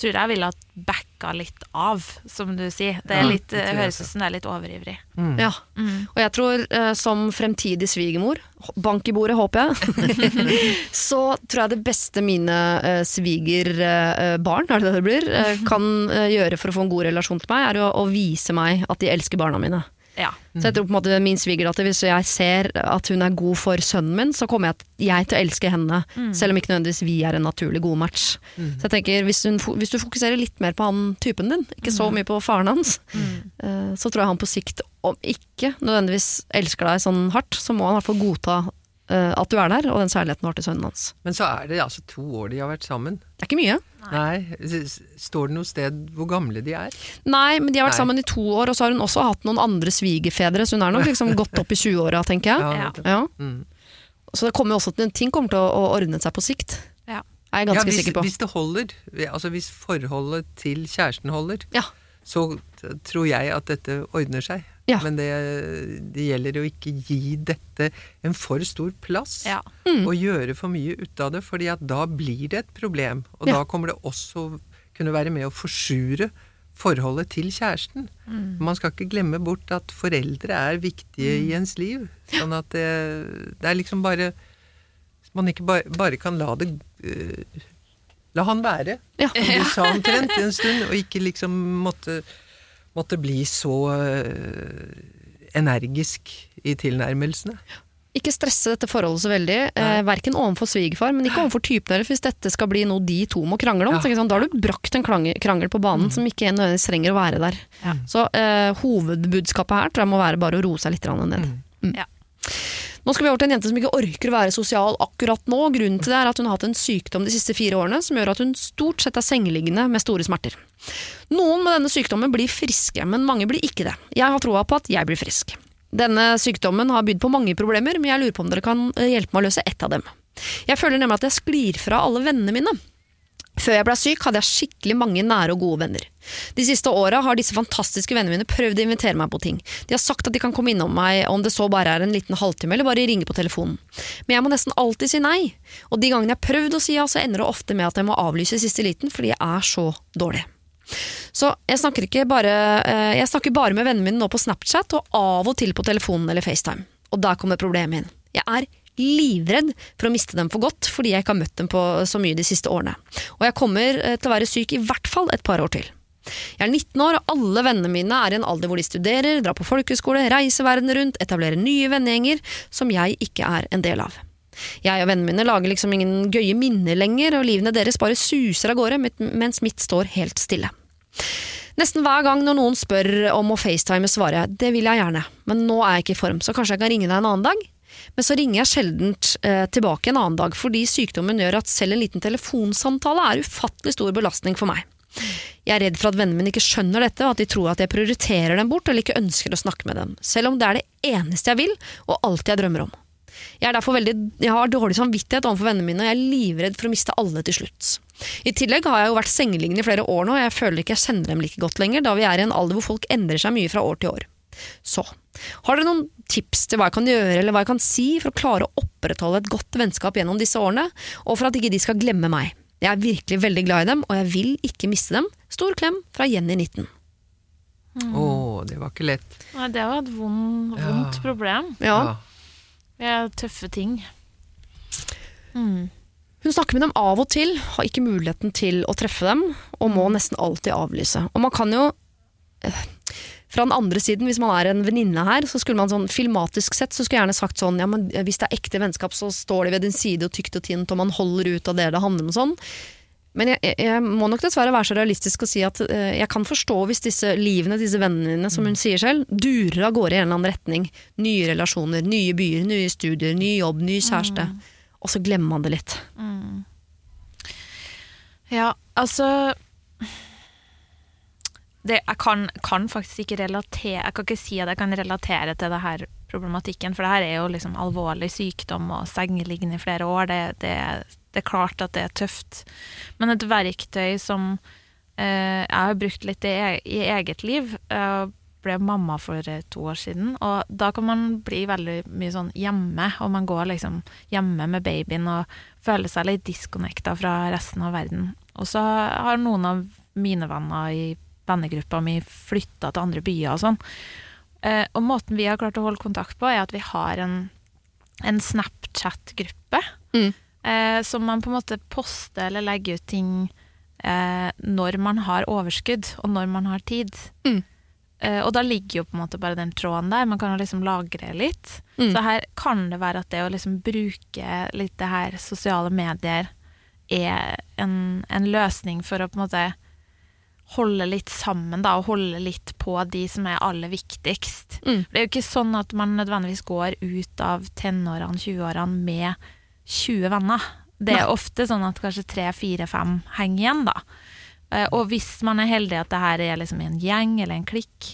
tror jeg jeg ville ha backa litt av, som du sier. Det er litt, det høres ut som det er litt overivrig. ja. Mm. Og jeg tror uh, som fremtidig svigermor, bank i bordet håper jeg, så tror jeg det beste mine uh, svigerbarn, er det det det blir, eh, kan eh, gjøre for å få en god relasjon til meg, er å, å vise meg at de elsker barna mine. Ja. Så jeg tror på en måte min svigerdatter, hvis jeg ser at hun er god for sønnen min, så kommer jeg, jeg til å elske henne, selv om ikke nødvendigvis vi er en naturlig god match. Så jeg tenker, hvis, hun, hvis du fokuserer litt mer på han typen din, ikke så mye på faren hans, mm. så tror jeg han på sikt, om ikke nødvendigvis elsker deg sånn hardt, så må han i hvert fall godta eh, at du er der, og den særligheten du har til sønnen hans. Men så er det altså to år de har vært sammen. Det er ikke mye. Nei. Står det noe sted hvor gamle de er? Nei, men de har vært Nei. sammen i to år, og så har hun også hatt noen andre svigerfedre, så hun er nok liksom gått opp i 20-åra, tenker jeg. Ja. Ja. Mm. Så det kommer også til, ting kommer til å, å ordne seg på sikt. Ja. Er jeg Ja, ganske hvis, sikker på. hvis det holder, altså hvis forholdet til kjæresten holder, Ja. så tror jeg at dette ordner seg. Ja. Men det, det gjelder å ikke gi dette en for stor plass. Ja. Mm. Og gjøre for mye ut av det, fordi at da blir det et problem. Og Ja. da kommer det også kunne være med å forsure forholdet til kjæresten. Man skal ikke glemme bort at foreldre er viktige i ens liv. Sånn at det, det er liksom bare Man ikke bare, bare kan la det uh, La han være, Ja. som du sa omtrent, en stund, og ikke liksom måtte, måtte bli så eh, energisk i tilnærmelsene. Ikke stresse dette forholdet så veldig, eh, verken overfor svigerfar, men ikke overfor typen deres, hvis dette skal bli noe de to må krangle om. Ja. Sånn, da har du brakt en krangel på banen som ikke nødvendigvis trenger å være der. Ja. Så eh, hovedbudskapet her tror jeg må være bare å roe seg litt ned. Mm. Mm. Ja. Nå skal vi over til en jente som ikke orker å være sosial akkurat nå. Grunnen til det er at hun har hatt en sykdom de siste fire årene som gjør at hun stort sett er sengeliggende med store smerter. Noen med denne sykdommen blir friske, men mange blir ikke det. Jeg har troa på at jeg blir frisk. Denne sykdommen har bydd på mange problemer, men jeg lurer på om dere kan eh, hjelpe meg å løse ett av dem. Jeg føler nemlig at jeg sklir fra alle vennene mine. Før jeg ble syk, hadde jeg skikkelig mange nære og gode venner. De siste åra har disse fantastiske vennene mine prøvd å invitere meg på ting. De har sagt at de kan komme innom meg om det så bare er en liten halvtime, eller bare ringe på telefonen. Men jeg må nesten alltid si nei. Og de gangene jeg har prøvd å si ja, så ender det ofte med at jeg må avlyse i siste liten fordi jeg er så dårlig. Så jeg snakker, bare, eh, jeg snakker bare med vennene mine nå på Snapchat, og av og til på telefonen eller FaceTime. Og der kommer problemet inn. Jeg er livredd for å miste dem for godt, fordi jeg ikke har møtt dem på så mye de siste årene. Og jeg kommer eh, til å være syk i hvert fall et par år til. Jeg er 19 år, og alle vennene mine er i en alder hvor de studerer, drar på folkehøyskole, reiser verden rundt, etablerer nye vennegjenger som jeg ikke er en del av. Jeg og vennene mine lager liksom ingen gøye minner lenger, og livene deres bare suser av gårde, mens mitt står helt stille. Nesten hver gang når noen spør om å facetime, svarer jeg det vil jeg gjerne, men nå er jeg ikke i form, så kanskje jeg kan ringe deg en annen dag? Men så ringer jeg sjeldent eh, tilbake en annen dag, fordi sykdommen gjør at selv en liten telefonsamtale er ufattelig stor belastning for meg. Jeg er redd for at vennene mine ikke skjønner dette, og at de tror at jeg prioriterer dem bort eller ikke ønsker å snakke med dem, selv om det er det eneste jeg vil, og alt jeg drømmer om. Jeg, er derfor veldig, jeg har dårlig samvittighet overfor vennene mine, og jeg er livredd for å miste alle til slutt. I tillegg har jeg jo vært sengeliggende i flere år nå, og jeg føler ikke jeg kjenner dem like godt lenger, da vi er i en alder hvor folk endrer seg mye fra år til år. Så, har dere noen tips til hva jeg kan gjøre, eller hva jeg kan si for å klare å opprettholde et godt vennskap gjennom disse årene, og for at ikke de skal glemme meg? Jeg er virkelig veldig glad i dem, og jeg vil ikke miste dem. Stor klem fra Jenny 19. Å, det var ikke lett. Nei, det var et vond, Ja. vondt problem. Ja. Det er tøffe ting. Mm. Hun snakker med dem av og til, har ikke muligheten til å treffe dem, og må nesten alltid avlyse. Og man kan jo eh, fra den andre siden, hvis man er en venninne her, så skulle man sånn filmatisk sett så skulle jeg gjerne sagt sånn ja, men hvis det er ekte vennskap, så står de ved din side og tykt og tint, og man holder ut av det det handler om sånn. Men jeg, jeg, må nok dessverre være så realistisk og si at eh, jeg kan forstå hvis disse livene, disse vennene som hun sier selv, durer av gårde i en eller annen retning. Nye relasjoner, nye byer, nye studier, ny jobb, ny kjæreste. Og så glemmer man det litt. Mm. Ja, altså det, Jeg kan, kan faktisk ikke relatere Jeg kan ikke si at jeg kan relatere til det her problematikken, for det her er jo liksom alvorlig sykdom og sengeliggende i flere år. Det, det, det er klart at det er tøft. Men et verktøy som eh, jeg har brukt litt i, i eget liv Jeg ble mamma for eh, to år siden, og da kan man bli veldig mye sånn hjemme, og man går liksom hjemme med babyen og føler seg litt disconnecta fra resten av verden. Og så har noen av mine venner i vennegruppa mi flytta til andre byer og sånn. Eh, og måten vi har klart å holde kontakt på, er at vi har en, en Snapchat-gruppe. Mm. Eh, som man på en måte poster eller legger ut ting eh, når man har overskudd, og når man har tid. Mm. Eh, og da ligger jo på en måte bare den tråden der. Man kan jo liksom lagre litt. Mm. Så her kan det være at det å liksom bruke litt det her sosiale medier er en, en løsning for å på en måte holde litt sammen, da, og holde litt på de som er aller viktigst. Mm. Det er jo ikke sånn at man nødvendigvis går ut av tenårene, 20-årene med 20 venner. Det er Nei. ofte sånn at kanskje tre, fire, fem henger igjen, da. Eh, Og hvis man er heldig at det her er liksom en gjeng eller en klikk,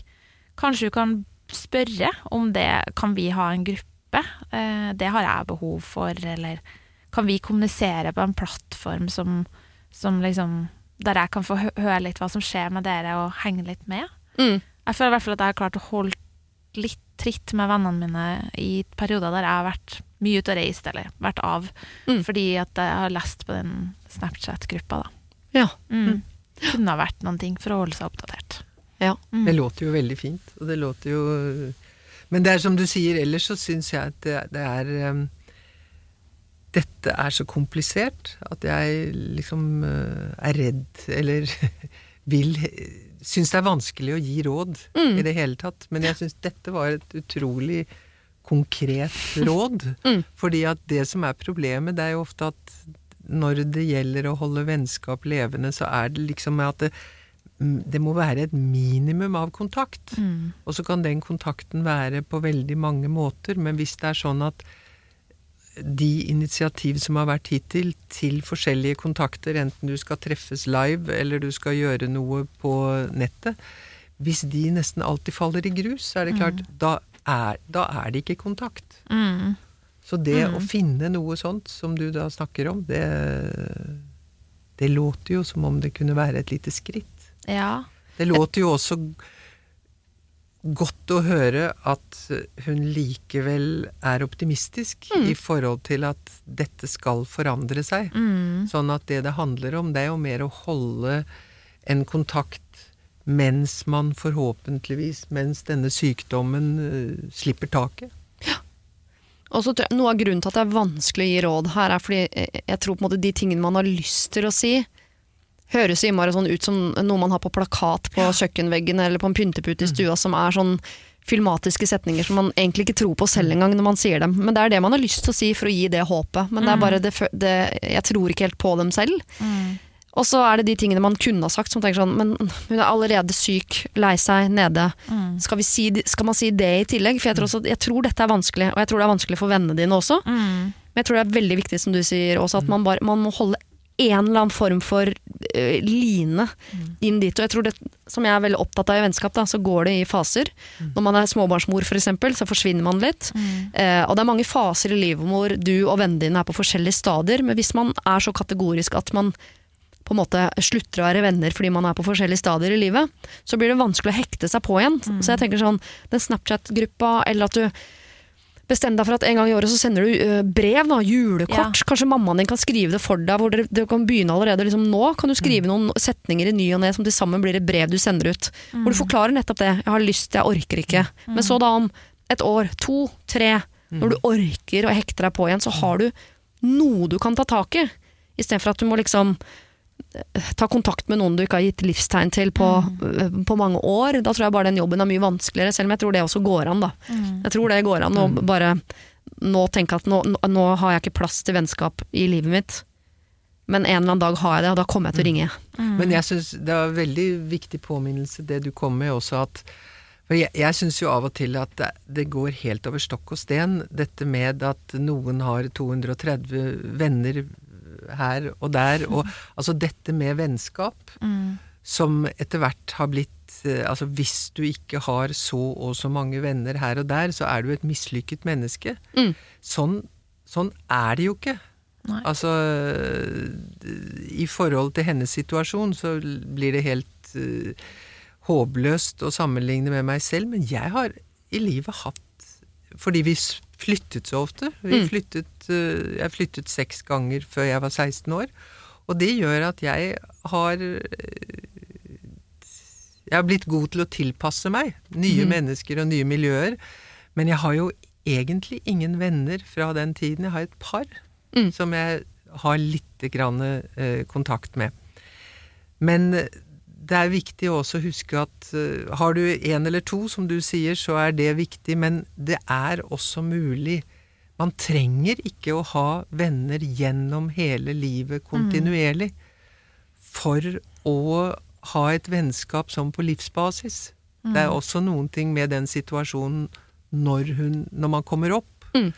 kanskje du kan spørre om det Kan vi ha en gruppe? Eh, Det har jeg behov for, eller kan vi kommunisere på en plattform som, som liksom Der jeg kan få høre litt hva som skjer med dere, og henge litt med? Mm. Jeg føler i hvert fall at jeg har klart å holde litt tritt med vennene mine i perioder der jeg har vært mye ute og reist, eller vært av, Mm. fordi at jeg har lest på den Snapchat-gruppa, da. Ja. Mm. kunne ha vært noen ting for å holde seg oppdatert. Ja. Mm. Det låter jo veldig fint, og det låter jo Men det er som du sier, ellers så syns jeg at det, det er um, Dette er så komplisert at jeg liksom uh, er redd, eller vil Syns det er vanskelig å gi råd Mm. i det hele tatt. Men jeg syns dette var et utrolig konkret råd. Mm. Fordi at det som er problemet, det er jo ofte at når det gjelder å holde vennskap levende, så er det liksom at det, det må være et minimum av kontakt. Mm. Og så kan den kontakten være på veldig mange måter, men hvis det er sånn at de initiativ som har vært hittil til forskjellige kontakter, enten du skal treffes live eller du skal gjøre noe på nettet, hvis de nesten alltid faller i grus, så er det klart, da, er, da er det ikke kontakt. Mm. Så det å finne noe sånt som du da snakker om, det, det låter jo som om det kunne være et lite skritt. Ja. Det låter jo også godt å høre at hun likevel er optimistisk i forhold til at dette skal forandre seg. Mm. Sånn at det det handler om, det er jo mer å holde en kontakt mens man forhåpentligvis, mens denne sykdommen uh, slipper taket. Og så tror jeg, Noe av grunnen til at det er vanskelig å gi råd her, er fordi jeg jeg tror på en måte de tingene man har lyst til å si, høres innmari sånn ut som noe man har på plakat på kjøkkenveggen eller på en pyntepute i stua, som er sånn filmatiske setninger som man egentlig ikke tror på selv engang når man sier dem. Men det er det man har lyst til å si for å gi det håpet. Men det er bare det, det Jeg tror ikke helt på dem selv. Mm. Og så er det de tingene man kunne ha sagt, som tenker sånn Men hun er allerede syk, lei seg, nede. Mm. Skal, vi si, skal man si det i tillegg? For jeg tror, også, jeg tror dette er vanskelig, og jeg tror det er vanskelig for vennene dine også. Mm. Men jeg tror det er veldig viktig, som du sier også, at man, bare, man må holde en eller annen form for uh, line inn dit. Og jeg tror det, som jeg er veldig opptatt av i vennskap, da, så går det i faser. Når man er småbarnsmor, for eksempel, så forsvinner man litt. Eh, og det er mange faser i livet hvor du og vennene dine er på forskjellige stadier. Men hvis man er så kategorisk at man på en måte slutter å være venner fordi man er på forskjellige stadier i livet, så blir det vanskelig å hekte seg på igjen. Så jeg tenker sånn, den Snapchat-gruppa, eller at du Bestem deg for at en gang i året så sender du øh, brev, da, julekort. Kanskje mammaen din kan skrive det for deg. hvor dere, dere kan begynne allerede liksom nå. Kan du skrive noen setninger i ny og ne som til sammen blir et brev du sender ut. Hvor du forklarer nettopp det. 'Jeg har lyst, jeg orker ikke'. Men så da om et år, to, tre, når du orker å hekte deg på igjen, så har du noe du kan ta tak i. Istedenfor at du må liksom eh, ta kontakt med noen du ikke har gitt livstegn til på, mm. på mange år. Da tror jeg bare den jobben er mye vanskeligere, selv om jeg tror det også går an. da. Jeg tror det går an å bare nå tenke at nå, nå- har jeg ikke plass til vennskap i livet mitt, men en eller annen dag har jeg det, og da kommer jeg til å ringe. Men jeg syns det var en veldig viktig påminnelse det du kom med også, at for jeg, jeg syns jo av og til at det, det går helt over stokk og sten, dette med at noen har 230 venner her og der, og altså dette med vennskap, Mm. som etter hvert har blitt eh, Altså hvis du ikke har så og så mange venner her og der, så er du et mislykket menneske. Mm. Sånn, sånn er det jo ikke. Nei. Altså I forhold til hennes situasjon så blir det helt uh, håpløst å sammenligne med meg selv, men jeg har i livet hatt Fordi vi flyttet så ofte. Vi Mm. flyttet, eh, jeg flyttet seks ganger før jeg var 16 år. Og det gjør at jeg har eh, Jeg har blitt god til å tilpasse meg nye mm. mennesker og nye miljøer. Men jeg har jo egentlig ingen venner fra den tiden. Jeg har et par Mm. som jeg har litt grann, eh, kontakt med. Men det er viktig å huske at eh, har du en eller to, som du sier, så er det viktig, men det er også mulig. Man trenger ikke å ha venner gjennom hele livet kontinuerlig for å ha et vennskap som på livsbasis. Det er også noen ting med den situasjonen når, hun, når man kommer opp, Mm.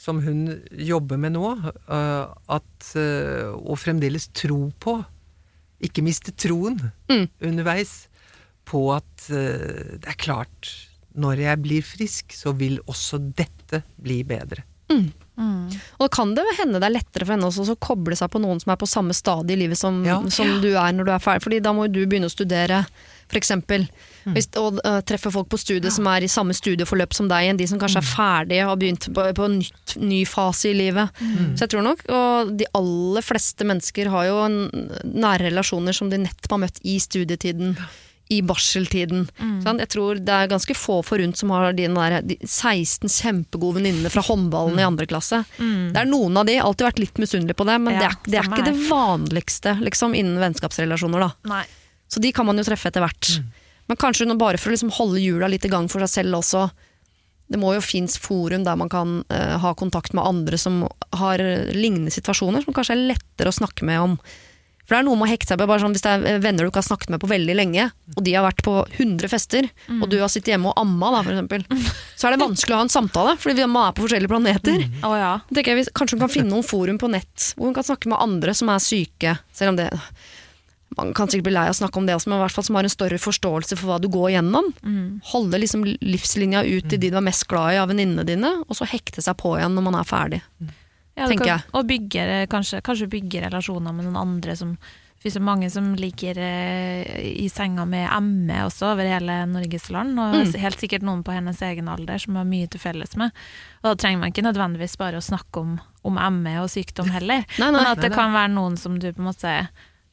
som hun jobber med nå, øh, at øh, Å fremdeles tro på, ikke miste troen Mm. underveis, på at uh, det er klart, når jeg blir frisk, så vil også dette bli bedre. Mm. Og da kan det hende det er lettere for henne også å koble seg på noen som er på samme stadie i livet som, Ja. som du er når du er ferdig. Fordi da må jo du begynne å studere eksempel. Hvis, og uh, treffer folk på studiet som er i samme studieforløp som deg, enn de som kanskje er ferdige og har begynt på, på en nytt, ny fase i livet. Så jeg tror nok, og de aller fleste mennesker har jo nære relasjoner som de nettopp har møtt i studietiden. I barseltiden. Sant? Jeg tror det er ganske få forunt som har de, der, de 16 kjempegode venninnene fra håndballen i andre klasse. Det er noen av de, alltid vært litt misunnelig på det, men Ja, det, er, det er ikke det vanligste liksom, innen vennskapsrelasjoner. da. Nei. Så de kan man jo treffe etter hvert. Men kanskje bare for å liksom holde hjula litt i gang for seg selv også. Det må jo finnes forum der man kan uh, ha kontakt med andre som har lignende situasjoner, som kanskje er lettere å snakke med om. For det er noe med å hekte seg på bare sånn, Hvis det er eh, venner du ikke har snakket med på veldig lenge, og de har vært på 100 fester, og du har sittet hjemme og amma, da, for eksempel, så er det vanskelig å ha en samtale, fordi vi man er på forskjellige planeter. Å ja. Jeg, hvis- Kanskje hun kan finne noen forum på nett hvor hun kan snakke med andre som er syke. Selv om det Man kan sikkert bli lei av å snakke om det også, men i hvert fall som har en større forståelse for hva du går gjennom. Holde liksom livslinja ut til de du er mest glad i av venninnene dine, og så hekte seg på igjen når man er ferdig. Ja, tenker kan, jeg. Og bygge, kanskje, kanskje bygge relasjoner med noen andre som det finnes mange som ligger eh, i senga med ME også over hele Norges land, og Mm. helt sikkert noen på hennes egen alder som har mye til felles med. Og da trenger man ikke nødvendigvis bare å snakke om, om ME og sykdom heller, Nei, men nei. at det kan være noen som du på en måte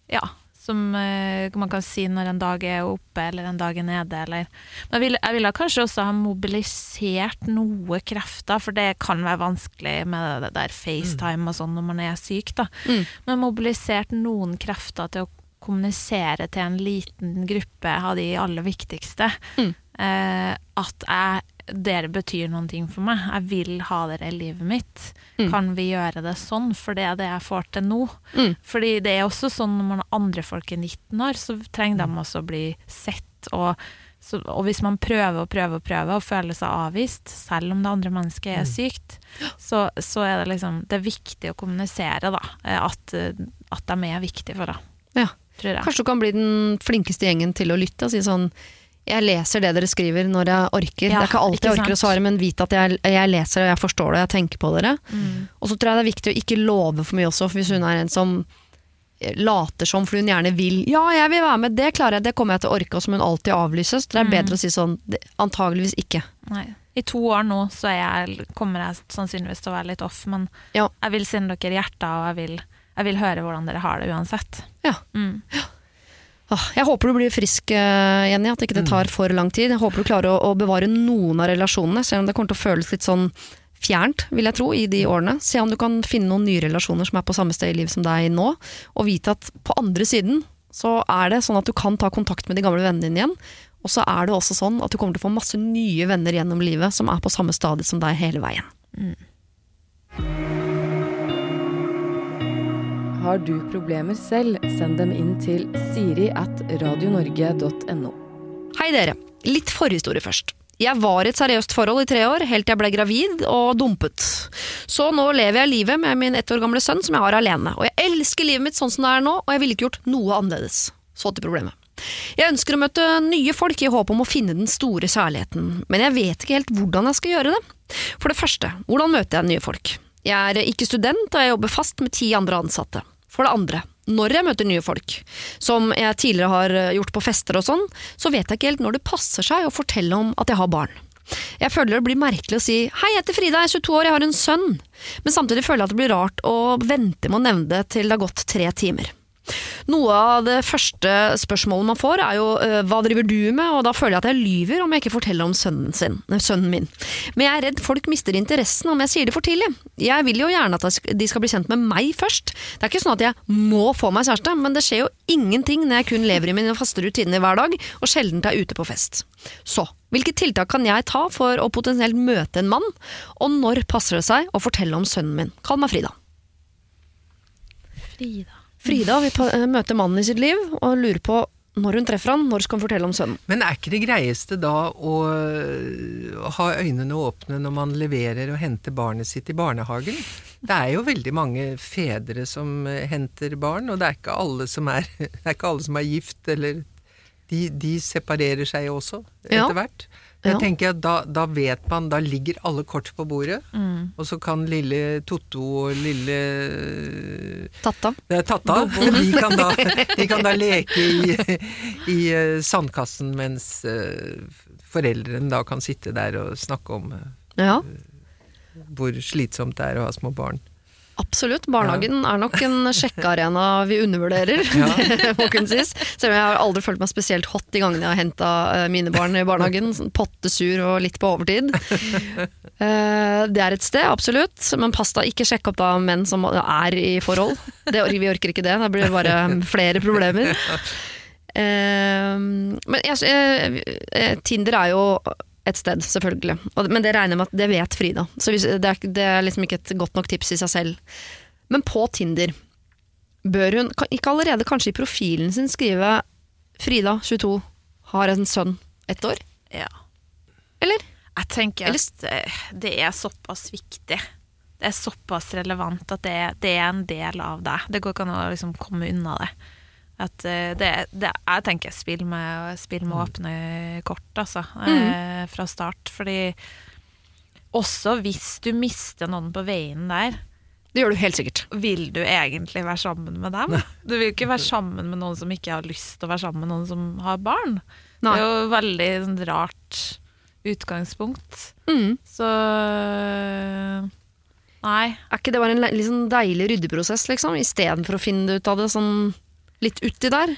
Ja, som eh, man kan si når en dag er oppe eller en dag er nede, eller Men jeg ville, jeg ville kanskje også ha mobilisert noe krefter, for det kan være vanskelig med det der FaceTime og sånn når man er syk, da. Mm. Men mobilisert noen krefter til å kommunisere til en liten gruppe av de aller viktigste. Mm. Eh, at jeg, dere betyr noen ting for meg. Jeg vil ha dere i livet mitt. Mm. Kan vi gjøre det sånn? For det er det jeg får til nå. Mm. Fordi det er også sånn når man har andre folk i 19 år, så trenger de også å bli sett. Og, så, og hvis man prøver og prøver og prøver og føler seg avvist, selv om det andre mennesket er sykt, så, så er det liksom Det er viktig å kommunisere, da. At, at de er viktige for deg. Ja. Tror jeg. Kanskje du kan bli den flinkeste gjengen til å lytte og si sånn jeg leser det dere skriver når jeg orker. Ja, det er ikke alltid ikke jeg orker å svare, men vite at jeg, jeg leser og jeg forstår det, og jeg tenker på dere. Mm. Og så tror jeg det er viktig å ikke love for mye også, for hvis hun er en som later som, for hun gjerne vil Ja, jeg vil være med, det klarer jeg, det kommer jeg til å orke, og som hun alltid avlyses. Det er Mm. bedre å si sånn antageligvis ikke. Nei. I to år nå så er jeg, kommer jeg sannsynligvis til å være litt off, men Ja. jeg vil sende dere hjerter, og jeg vil, jeg vil høre hvordan dere har det uansett. Ja. Mm. Åh, Jeg håper du blir frisk, eh, Jenny, at ikke det tar for lang tid. Jeg håper du klarer å, å bevare noen av relasjonene, selv om det kommer til å føles litt sånn fjernt, vil jeg tro, i de årene. Se om du kan finne noen nye relasjoner som er på samme sted i livet som deg nå, og vite at på andre siden så er det sånn at du kan ta kontakt med de gamle vennene dine igjen. Og så er det også sånn at du kommer til å få masse nye venner gjennom livet som er på samme stadiet som deg hele veien. Har du problemer selv, send dem inn til siri at radionorge.no. Hei dere. Litt forhistorie først. Jeg var i et seriøst forhold i tre år, helt til jeg ble gravid og dumpet. Så nå lever jeg livet med min ett år gamle sønn som jeg har alene. Og jeg elsker livet mitt sånn som det er nå, og jeg ville ikke gjort noe annerledes. Så til problemet. Jeg ønsker å møte nye folk i håp om å finne den store kjærligheten, men jeg vet ikke helt hvordan jeg skal gjøre det. For det første, hvordan møter jeg nye folk? Jeg er ikke student, og jeg jobber fast med ti andre ansatte. For det andre, når jeg møter nye folk, som jeg tidligere har eh, gjort på fester og sånn, så vet jeg ikke helt når det passer seg å fortelle om at jeg har barn. Jeg føler det blir merkelig å si 'hei, jeg heter Frida, jeg er 22 år, jeg har en sønn', men samtidig føler jeg at det blir rart å vente med å nevne det til det har gått tre timer. Noe av det første spørsmålet man får er jo øh, hva driver du med, og da føler jeg at jeg lyver om jeg ikke forteller om sønnen, sin, sønnen min. Men jeg er redd folk mister interessen om jeg sier det for tidlig. Jeg vil jo gjerne at de skal bli kjent med meg først. Det er ikke sånn at jeg må få meg kjæreste, men det skjer jo ingenting når jeg kun lever i mine faste rutiner hver dag, og sjelden er ute på fest. Så, hvilke tiltak kan jeg ta for å potensielt møte en mann, og når passer det seg å fortelle om sønnen min? Kall meg Frida. Frida. Frida vil eh, møte mannen i sitt liv og lurer på når hun treffer han, når skal hun fortelle om sønnen. Men er ikke det greieste da å ha øynene åpne når man leverer og henter barnet sitt i barnehagen? Det er jo veldig mange fedre som henter barn, og det er ikke alle som er, er, ikke alle som er gift, eller de, de separerer seg også Ja. etter hvert. Jeg Ja. tenker at da, da vet man, da ligger alle kort på bordet, Mm. og så kan lille Totto og lille Tatta. det er Tatta. De kan da, de kan da leke i, i eh, sandkassen, mens eh, foreldrene da kan sitte der og snakke om eh, Ja, hvor slitsomt det er å ha små barn. Absolutt. Barnehagen er nok en sjekkearena vi undervurderer, Ja. det må kunne sies. Selv om jeg har aldri følt meg spesielt hot de gangene jeg har henta mine barn i barnehagen. Sånn Pottesur og litt på overtid. Eh, Det er et sted, absolutt. Men pass deg, ikke sjekk opp da menn som er i forhold. Det, vi orker ikke det. Da blir det bare flere problemer. Eh, Men jeg, eh, eh, Tinder er jo et sted, selvfølgelig. Men det regner jeg med at det vet Frida. Så det, er, det er liksom ikke et godt nok tips i seg selv. Men på Tinder bør hun ikke allerede kanskje i profilen sin skrive Frida, 22, har en sønn ett år? Ja. Eller? Jeg tenker Eller- at eh, det er såpass viktig. Det er såpass relevant at det, det er en del av deg. Det går ikke an å liksom komme unna det. At eh, det, det Jeg tenker spill med, spill med åpne kort, altså. Eh, fra start. Fordi også hvis du mister noen på veien der, Det gjør du helt sikkert. vil du egentlig være sammen med dem? Du vil ikke være sammen med noen som ikke har lyst til å være sammen med noen som har barn. Nei. Det er jo veldig sånn, rart utgangspunkt. Mm. Så Nei. Er ikke det bare en liksom, deilig ryddeprosess, liksom? Istedenfor å finne ut av det sånn litt uti der?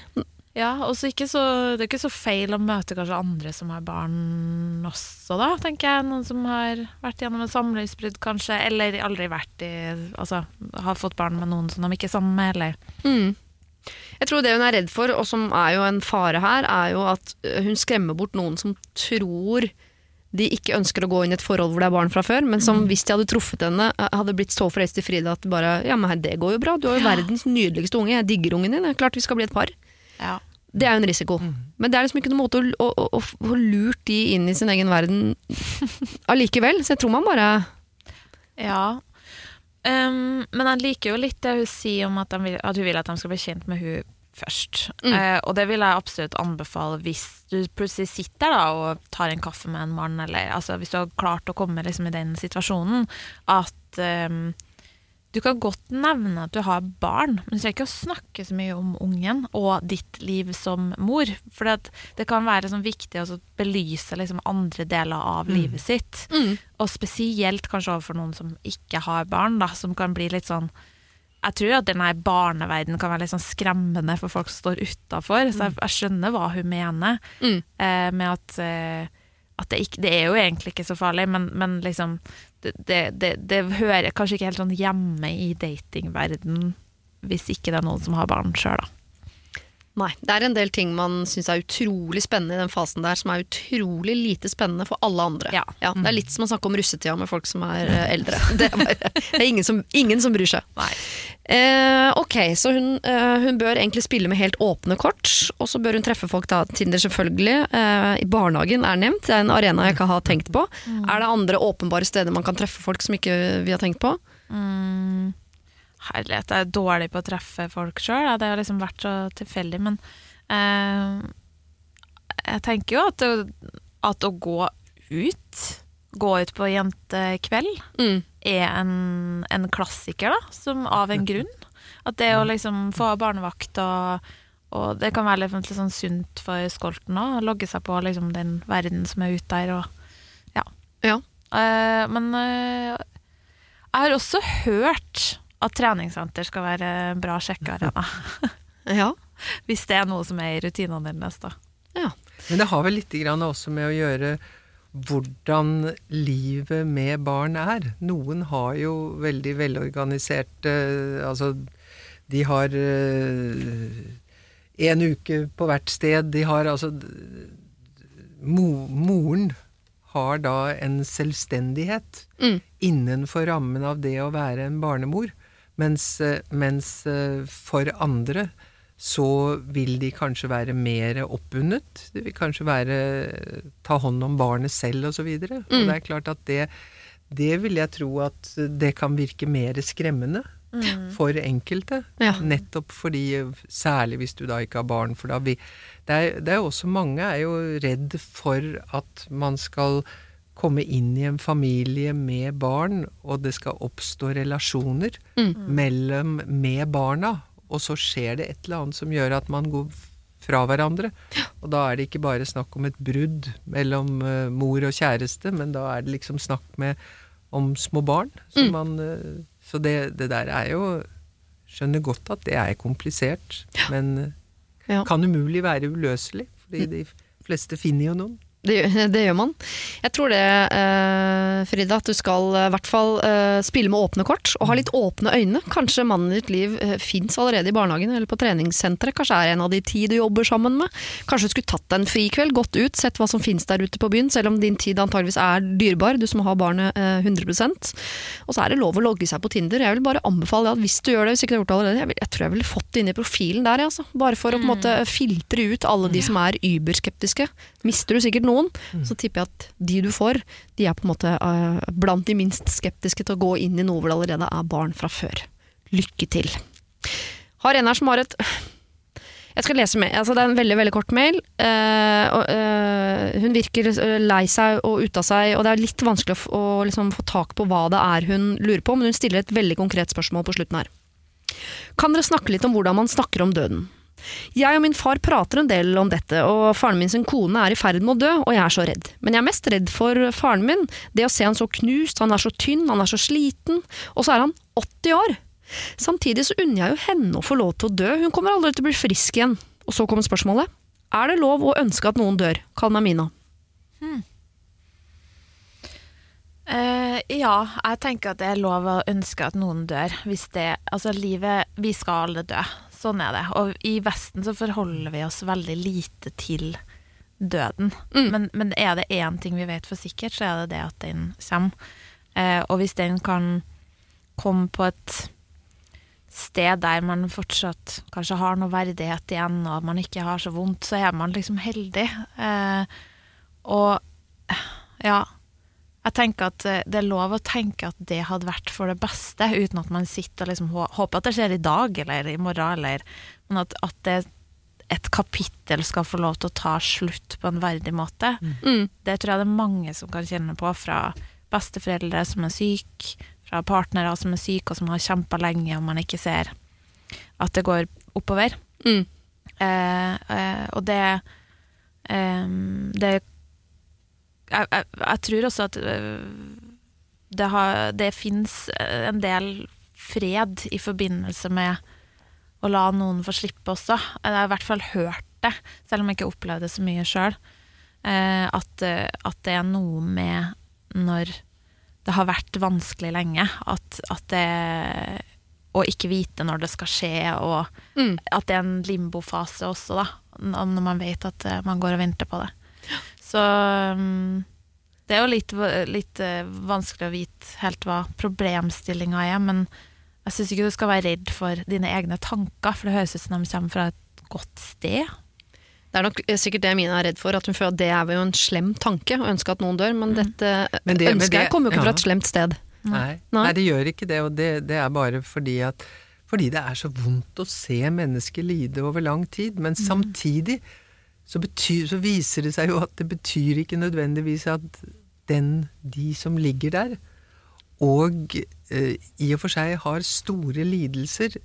Ja, og så det er ikke så feil å møte kanskje andre som har barn også, da, tenker jeg. Noen som har vært gjennom et samlivsbrudd, kanskje, eller aldri vært i Altså har fått barn med noen som de ikke er sammen med, eller Mm. Jeg tror det hun er redd for, og som er jo en fare her, er jo at hun skremmer bort noen som tror de ikke ønsker å gå inn i et forhold hvor det er barn fra før, men som hvis de hadde truffet henne, øh, hadde blitt så forelsket i Frida at bare Ja, men det går jo bra, du har jo Ja. verdens nydeligste unge, jeg digger ungen din, det er klart vi skal bli et par. Ja. Det er jo en risiko. Men det er liksom ikke noen måte å, å, å, å få lurt de inn i sin egen verden allikevel. Så jeg tror man bare Ja. Um, men jeg liker jo litt det hun sier om at, de vil, at hun vil at de skal bli kjent med hun først. Mm. Eh, og det vil jeg absolutt anbefale hvis du plutselig sitter da og tar en kaffe med en mann, eller altså, hvis du har klart å komme liksom, i den situasjonen, at eh, du kan godt nevne at du har barn, men du trenger ikke å snakke så mye om ungen og ditt liv som mor. For det, det kan være sånn viktig å belyse liksom, andre deler av livet sitt. Og spesielt kanskje overfor noen som ikke har barn, da, som kan bli litt sånn Jeg tror at denne barneverdenen kan være litt sånn skremmende for folk som står utafor, så jeg, jeg skjønner hva hun mener Mm. eh, med at, eh, at det, ikke, det er jo egentlig ikke så farlig, men, men liksom det, det, det, det hører kanskje ikke helt sånn hjemme i datingverden hvis ikke det er noen som har barn sjøl, da. Nei. Det er en del ting man syns er utrolig spennende i den fasen der, som er utrolig lite spennende for alle andre. Ja. det er litt som å snakke om russetida med folk som er eh, eldre. Det er, bare, det er ingen, som, ingen som bryr seg. Eh, ok, så hun, eh, hun bør egentlig spille med helt åpne kort, og så bør hun treffe folk da, Tinder selvfølgelig. Eh, I barnehagen er nevnt, det er en arena jeg ikke har tenkt på. Er det andre åpenbare steder man kan treffe folk som ikke vi har tenkt på? Mm, herlighet, jeg er dårlig på å treffe folk sjøl. Det har liksom vært så tilfeldig, men eh, jeg tenker jo at, at å gå ut, gå ut på jentekveld, Mm. er en, en klassiker, da, som av en grunn. At det å liksom få barnevakt og og det kan være litt, litt sånn sunt for skolten òg, å logge seg på liksom, den verden som er ute der. Og, ja. Ja. Uh, men uh, jeg har også hørt at treningssenter skal være en bra sjekkearena. Ja. Hvis det er noe som er i rutinene deres, da. ja. Men det har vel litt grann også med å gjøre hvordan livet med barn er. Noen har jo veldig velorganiserte Altså, de har én uke på hvert sted. De har altså mo, Moren har da en selvstendighet Mm. innenfor rammen av det å være en barnemor, mens, eh, mens eh, for andre så vil de kanskje være mer oppbundet. De vil kanskje være ta hånd om barnet selv osv. Og, så og Mm. det er klart at det, det vil jeg tro at det kan virke mer skremmende for enkelte. Ja. Nettopp fordi, særlig hvis du da ikke har barn. For da vi, det, er, det er også mange er jo redd for at man skal komme inn i en familie med barn, og det skal oppstå relasjoner mellom med barna, og så skjer det et eller annet som gjør at man går fra hverandre. Og da er det ikke bare snakk om et brudd mellom uh, mor og kjæreste, men da er det liksom snakk med om små barn. Så, man, uh, så det, det der er jo Skjønner godt at det er komplisert, men uh, Ja. kan umulig være uløselig. Fordi de fleste finner jo noen. Det, det gjør man. Jeg tror det, eh, Frida, at du skal eh, i hvert fall eh, spille med åpne kort og ha litt åpne øyne. Kanskje mannen i ditt liv uh, fins allerede i barnehagen eller på treningssenteret. Kanskje er en av de ti du jobber sammen med. Kanskje du skulle tatt deg en frikveld, gått ut, sett hva som fins der ute på byen, selv om din tid antageligvis er dyrebar, du som har barnet eh, 100% Og så er det lov å logge seg på Tinder. Jeg vil bare anbefale at hvis du gjør det, hvis ikke du har gjort det allerede, jeg, vil, jeg tror jeg ville fått det inn i profilen der, jeg, altså. Bare for å på en måte filtre ut alle de som er überskeptiske. Mister du sikkert noen, så tipper jeg at de du får, de er på en måte eh, blant de minst skeptiske til å gå inn i noe hvor det allerede er barn fra før. Lykke til. Har en her som har et jeg skal lese med. Altså, det er en veldig veldig kort mail. Uh, eh, hun virker lei seg og ute av seg, og det er litt vanskelig å, å liksom, få tak på hva det er hun lurer på, men hun stiller et veldig konkret spørsmål på slutten her. Kan dere snakke litt om hvordan man snakker om døden? Jeg og min far prater en del om dette, og faren min sin kone er i ferd med å dø, og jeg er så redd. Men jeg er mest redd for faren min. Det å se han så knust, han er så tynn, han er så sliten, og så er han 80 år. Samtidig så unner jeg jo henne å få lov til å dø, hun kommer aldri til å bli frisk igjen. Og så kommer spørsmålet. Er det lov å ønske at noen dør? Kall meg Mina. Eh, ja, jeg tenker at det er lov å ønske at noen dør. Hvis det, altså livet, Vi skal alle dø. Sånn er det. Og i Vesten så forholder vi oss veldig lite til døden. Mm. Men, men er det én ting vi vet for sikkert, så er det det at den kommer. Eh, og hvis den kan komme på et sted der man fortsatt kanskje har noe verdighet igjen, og man ikke har så vondt, så er man liksom heldig. Eh, og ja, jeg tenker at eh, det er lov å tenke at det hadde vært for det beste, uten at man sitter og liksom håper at det skjer i dag eller i morgen, eller, men at, at det, et kapittel skal få lov til å ta slutt på en verdig måte. Mm. Det tror jeg det er mange som kan kjenne på, fra besteforeldre som er syke, fra partnere som er syke og som har kjempa lenge, og man ikke ser at det går oppover. Mm. Eh, eh, og det eh, Det jeg, jeg, jeg tror også at eh, det, har, det fins en del fred i forbindelse med å la noen få slippe også. Jeg har i hvert fall hørt det, selv om jeg ikke opplevde det så mye sjøl. Eh, at, at det er noe med når det har vært vanskelig lenge, at, at det Å ikke vite når det skal skje, og Mm. at det er en limbofase også, da. Når man vet at man går og venter på det. Så um, det er jo litt, litt uh, vanskelig å vite helt hva problemstillinga er, men jeg syns ikke du skal være redd for dine egne tanker, for det høres ut som de kommer fra et godt sted. Det er nok sikkert det Mina er redd for, at hun føler at det er jo en slem tanke å ønske at noen dør, men dette Men det- men ønsket det- kommer jo ikke fra et slemt sted. Nei. Nei. Nei, det gjør ikke det, og det, det er bare fordi at fordi det er så vondt å se mennesker lide over lang tid. Men samtidig så, betyr, så viser det seg jo at det betyr ikke nødvendigvis at den, de som ligger der, og eh, i og for seg har store lidelser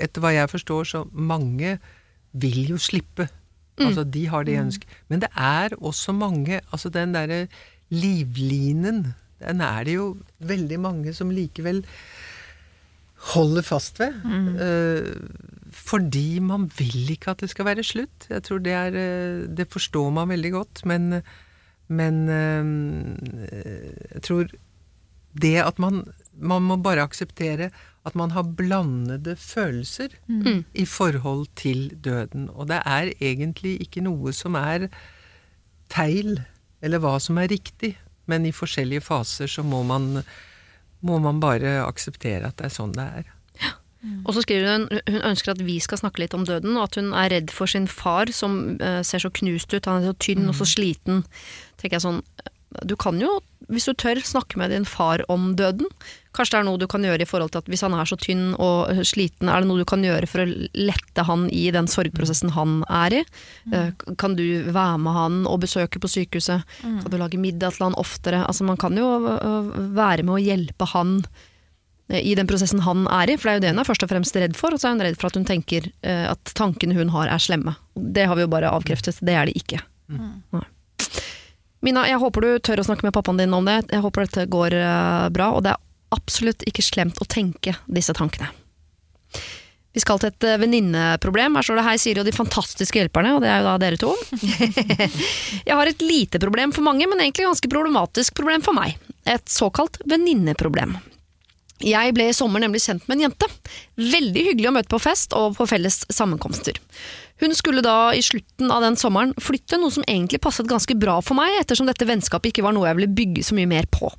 Etter hva jeg forstår, så mange vil jo slippe. Altså, de har det ønsket. Men det er også mange Altså, den derre livlinen, den er det jo veldig mange som likevel holder fast ved. Eh, fordi man vil ikke at det skal være slutt. Jeg tror det er eh, Det forstår man veldig godt, men men eh, jeg tror det at man Man må bare akseptere at man har blandede følelser Mm. i forhold til døden. Og det er egentlig ikke noe som er feil, eller hva som er riktig. Men i forskjellige faser så må man, må man bare akseptere at det er sånn det er. Og så skriver hun hun ønsker at vi skal snakke litt om døden, og at hun er redd for sin far som eh, ser så knust ut, han er så tynn og så sliten. tenker jeg sånn, du kan jo, hvis du tør, snakke med din far om døden. Kanskje det er noe du kan gjøre i forhold til at hvis han er så tynn og sliten, er det noe du kan gjøre for å lette han i den sorgprosessen han er i? Mm. Kan du være med han og besøke på sykehuset? Kan du lage middag til han oftere? Altså Man kan jo øh, være med å hjelpe han eh, i den prosessen han er i, for det er jo det hun er først og fremst redd for, og så er hun redd for at hun tenker eh, at tankene hun har er slemme. Det har vi jo bare avkreftet, det er de ikke. Nei. Mina, jeg håper du tør å snakke med pappaen din om det, jeg håper dette går eh, bra, og det er absolutt ikke slemt å tenke disse tankene. Vi skal til et eh, venninneproblem. Her står det 'Hei, Siri og de fantastiske hjelperne', og det er jo da dere to. jeg har et lite problem for mange, men egentlig ganske problematisk problem for meg. Et såkalt venninneproblem. Jeg ble i sommer nemlig kjent med en jente. Veldig hyggelig å møte på fest og på felles sammenkomster. Hun skulle da i slutten av den sommeren flytte, noe som egentlig passet ganske bra for meg, ettersom dette vennskapet ikke var noe jeg ville bygge så mye mer på.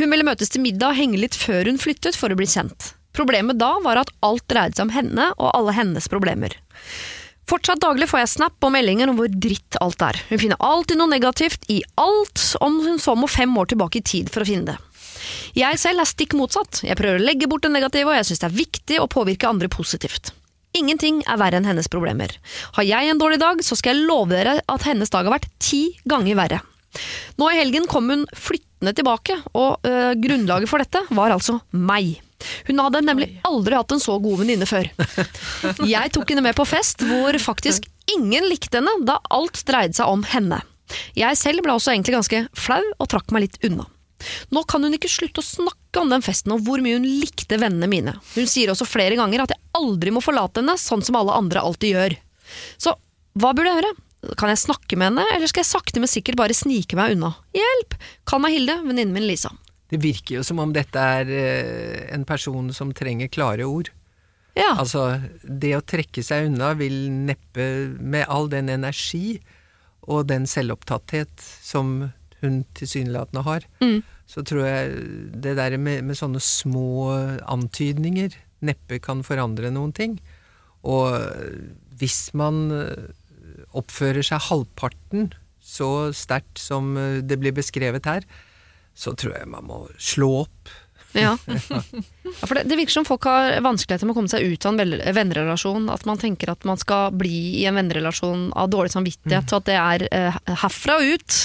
Hun ville møtes til middag og henge litt før hun flyttet for å bli kjent. Problemet da var at alt dreide seg om henne og alle hennes problemer. Fortsatt daglig får jeg snap og meldinger om hvor dritt alt er. Hun finner alltid noe negativt i alt, om hun så må fem år tilbake i tid for å finne det. Jeg selv er stikk motsatt. Jeg prøver å legge bort det negative, og jeg syns det er viktig å påvirke andre positivt. Ingenting er verre enn hennes problemer. Har jeg en dårlig dag, så skal jeg love dere at hennes dag har vært ti ganger verre. Nå i helgen kom hun flyttende tilbake, og øh, grunnlaget for dette var altså meg. Hun hadde nemlig aldri hatt en så god venninne før. Jeg tok henne med på fest hvor faktisk ingen likte henne, da alt dreide seg om henne. Jeg selv ble også egentlig ganske flau og trakk meg litt unna. Nå kan hun ikke slutte å snakke om den festen og hvor mye hun likte vennene mine. Hun sier også flere ganger at jeg aldri må forlate henne, sånn som alle andre alltid gjør. Så hva burde jeg gjøre? Kan jeg snakke med henne, eller skal jeg sakte, men sikkert bare snike meg unna? Hjelp! Kall meg Hilde, venninnen min Lisa. Det virker jo som om dette er eh, en person som trenger klare ord. Ja. Altså, det å trekke seg unna vil neppe, med all den energi og den selvopptatthet som hun tilsynelatende har, Mm. så tror jeg det der med, med sånne små antydninger neppe kan forandre noen ting. Og hvis man eh, oppfører seg halvparten så sterkt som eh, det blir beskrevet her, så tror jeg man må slå opp. Ja. ja for det, det virker som folk har vanskeligheter med å komme seg ut av en vennerelasjon. At man tenker at man skal bli i en vennerelasjon av dårlig samvittighet, og at det er uh, herfra og ut.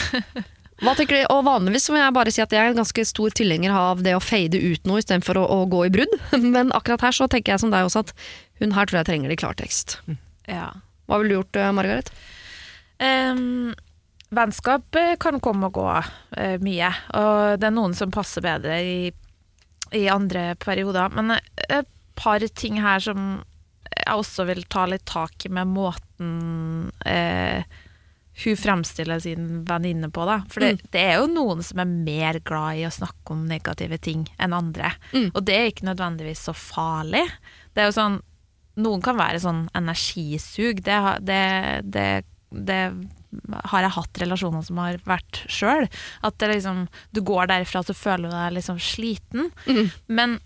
Hva tenker du? Og vanligvis må jeg bare si at jeg er en ganske stor tilhenger av det å fade ut noe istedenfor å, å gå i brudd. Men akkurat her så tenker jeg som deg også at hun her tror jeg trenger det i klartekst. Ja. Hva ville du gjort, eh, Margaret? Em, vennskap eh, kan komme og gå uh, mye, og det er noen som passer bedre i, i andre perioder. Men eh, et par ting her som jeg også vil ta litt tak i med måten uh, hun fremstiller sin venninne på. Da. For det, det er jo noen som er mer glad i å snakke om negative ting enn andre. Mm. Og det er ikke nødvendigvis så farlig. Det er jo sånn Noen kan være sånn energisug. Det, det, det har jeg hatt relasjoner som har vært sjøl. At det liksom, du går så føler du deg liksom sliten. Mm. Men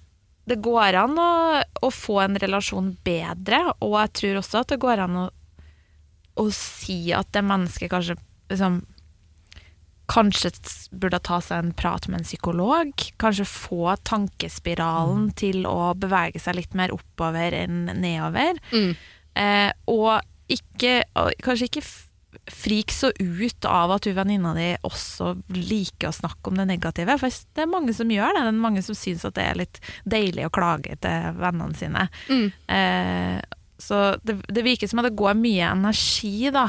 det går an å, å få en relasjon bedre, og jeg tror også at det går an å, å si at det mennesket kanskje liksom, Kanskje burde ta seg en prat med en psykolog. Kanskje få tankespiralen til å bevege seg litt mer oppover enn nedover. Mm. Eh, og ikke, kanskje ikke frik så ut av at hun venninna di også liker å snakke om det negative. For det er mange som gjør det. Det er mange som syns at det er litt deilig å klage til vennene sine. Mm. Eh, så det, det virker som at det går mye energi da,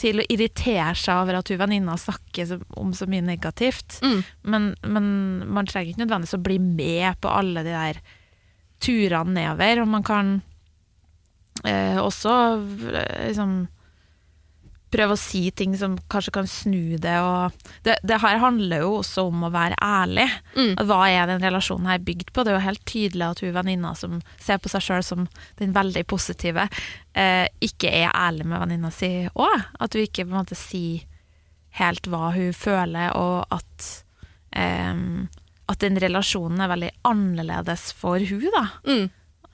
til å irritere seg over at hun venninna snakker om så mye negativt. Mm. Men, men man trenger ikke nødvendigvis å bli med på alle de der turene nedover. Og man kan eh, også eh, liksom prøve å si ting som kanskje kan snu det. Det, det her handler jo også om å være ærlig. Mm. Hva er den relasjonen her bygd på? Det er jo helt tydelig at hun venninna som ser på seg sjøl som den veldig positive, eh, ikke er ærlig med venninna si òg. At hun ikke på en måte sier helt hva hun føler, og at eh, at den relasjonen er veldig annerledes for hun da. Mm.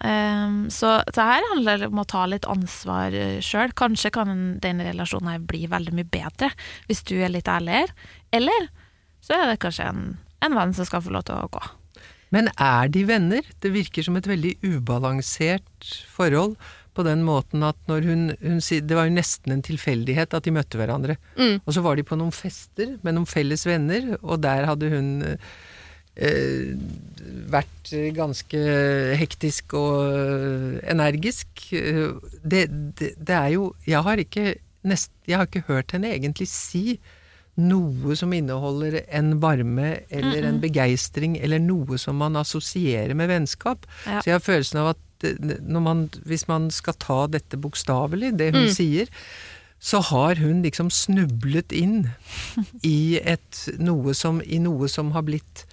Ehm, så det her handler om å ta litt ansvar sjøl. Kanskje kan den relasjonen her bli veldig mye bedre hvis du er litt ærligere. Eller så er det kanskje en, en venn som skal få lov til å gå. Men er de venner? Det virker som et veldig ubalansert forhold. På den måten at når hun, hun Det var jo nesten en tilfeldighet at de møtte hverandre. Mm. Og så var de på noen fester med noen felles venner, og der hadde hun eh, vært ganske hektisk og eh, energisk. Eh, Det, det, det er jo Jeg har ikke nest, Jeg har ikke hørt henne egentlig si noe som inneholder en varme eller en begeistring eller noe som man assosierer med vennskap. Ja. Så jeg har følelsen av at når man, hvis man skal ta dette bokstavelig, det hun sier, så har hun liksom snublet inn i, et, noe som, i noe som har blitt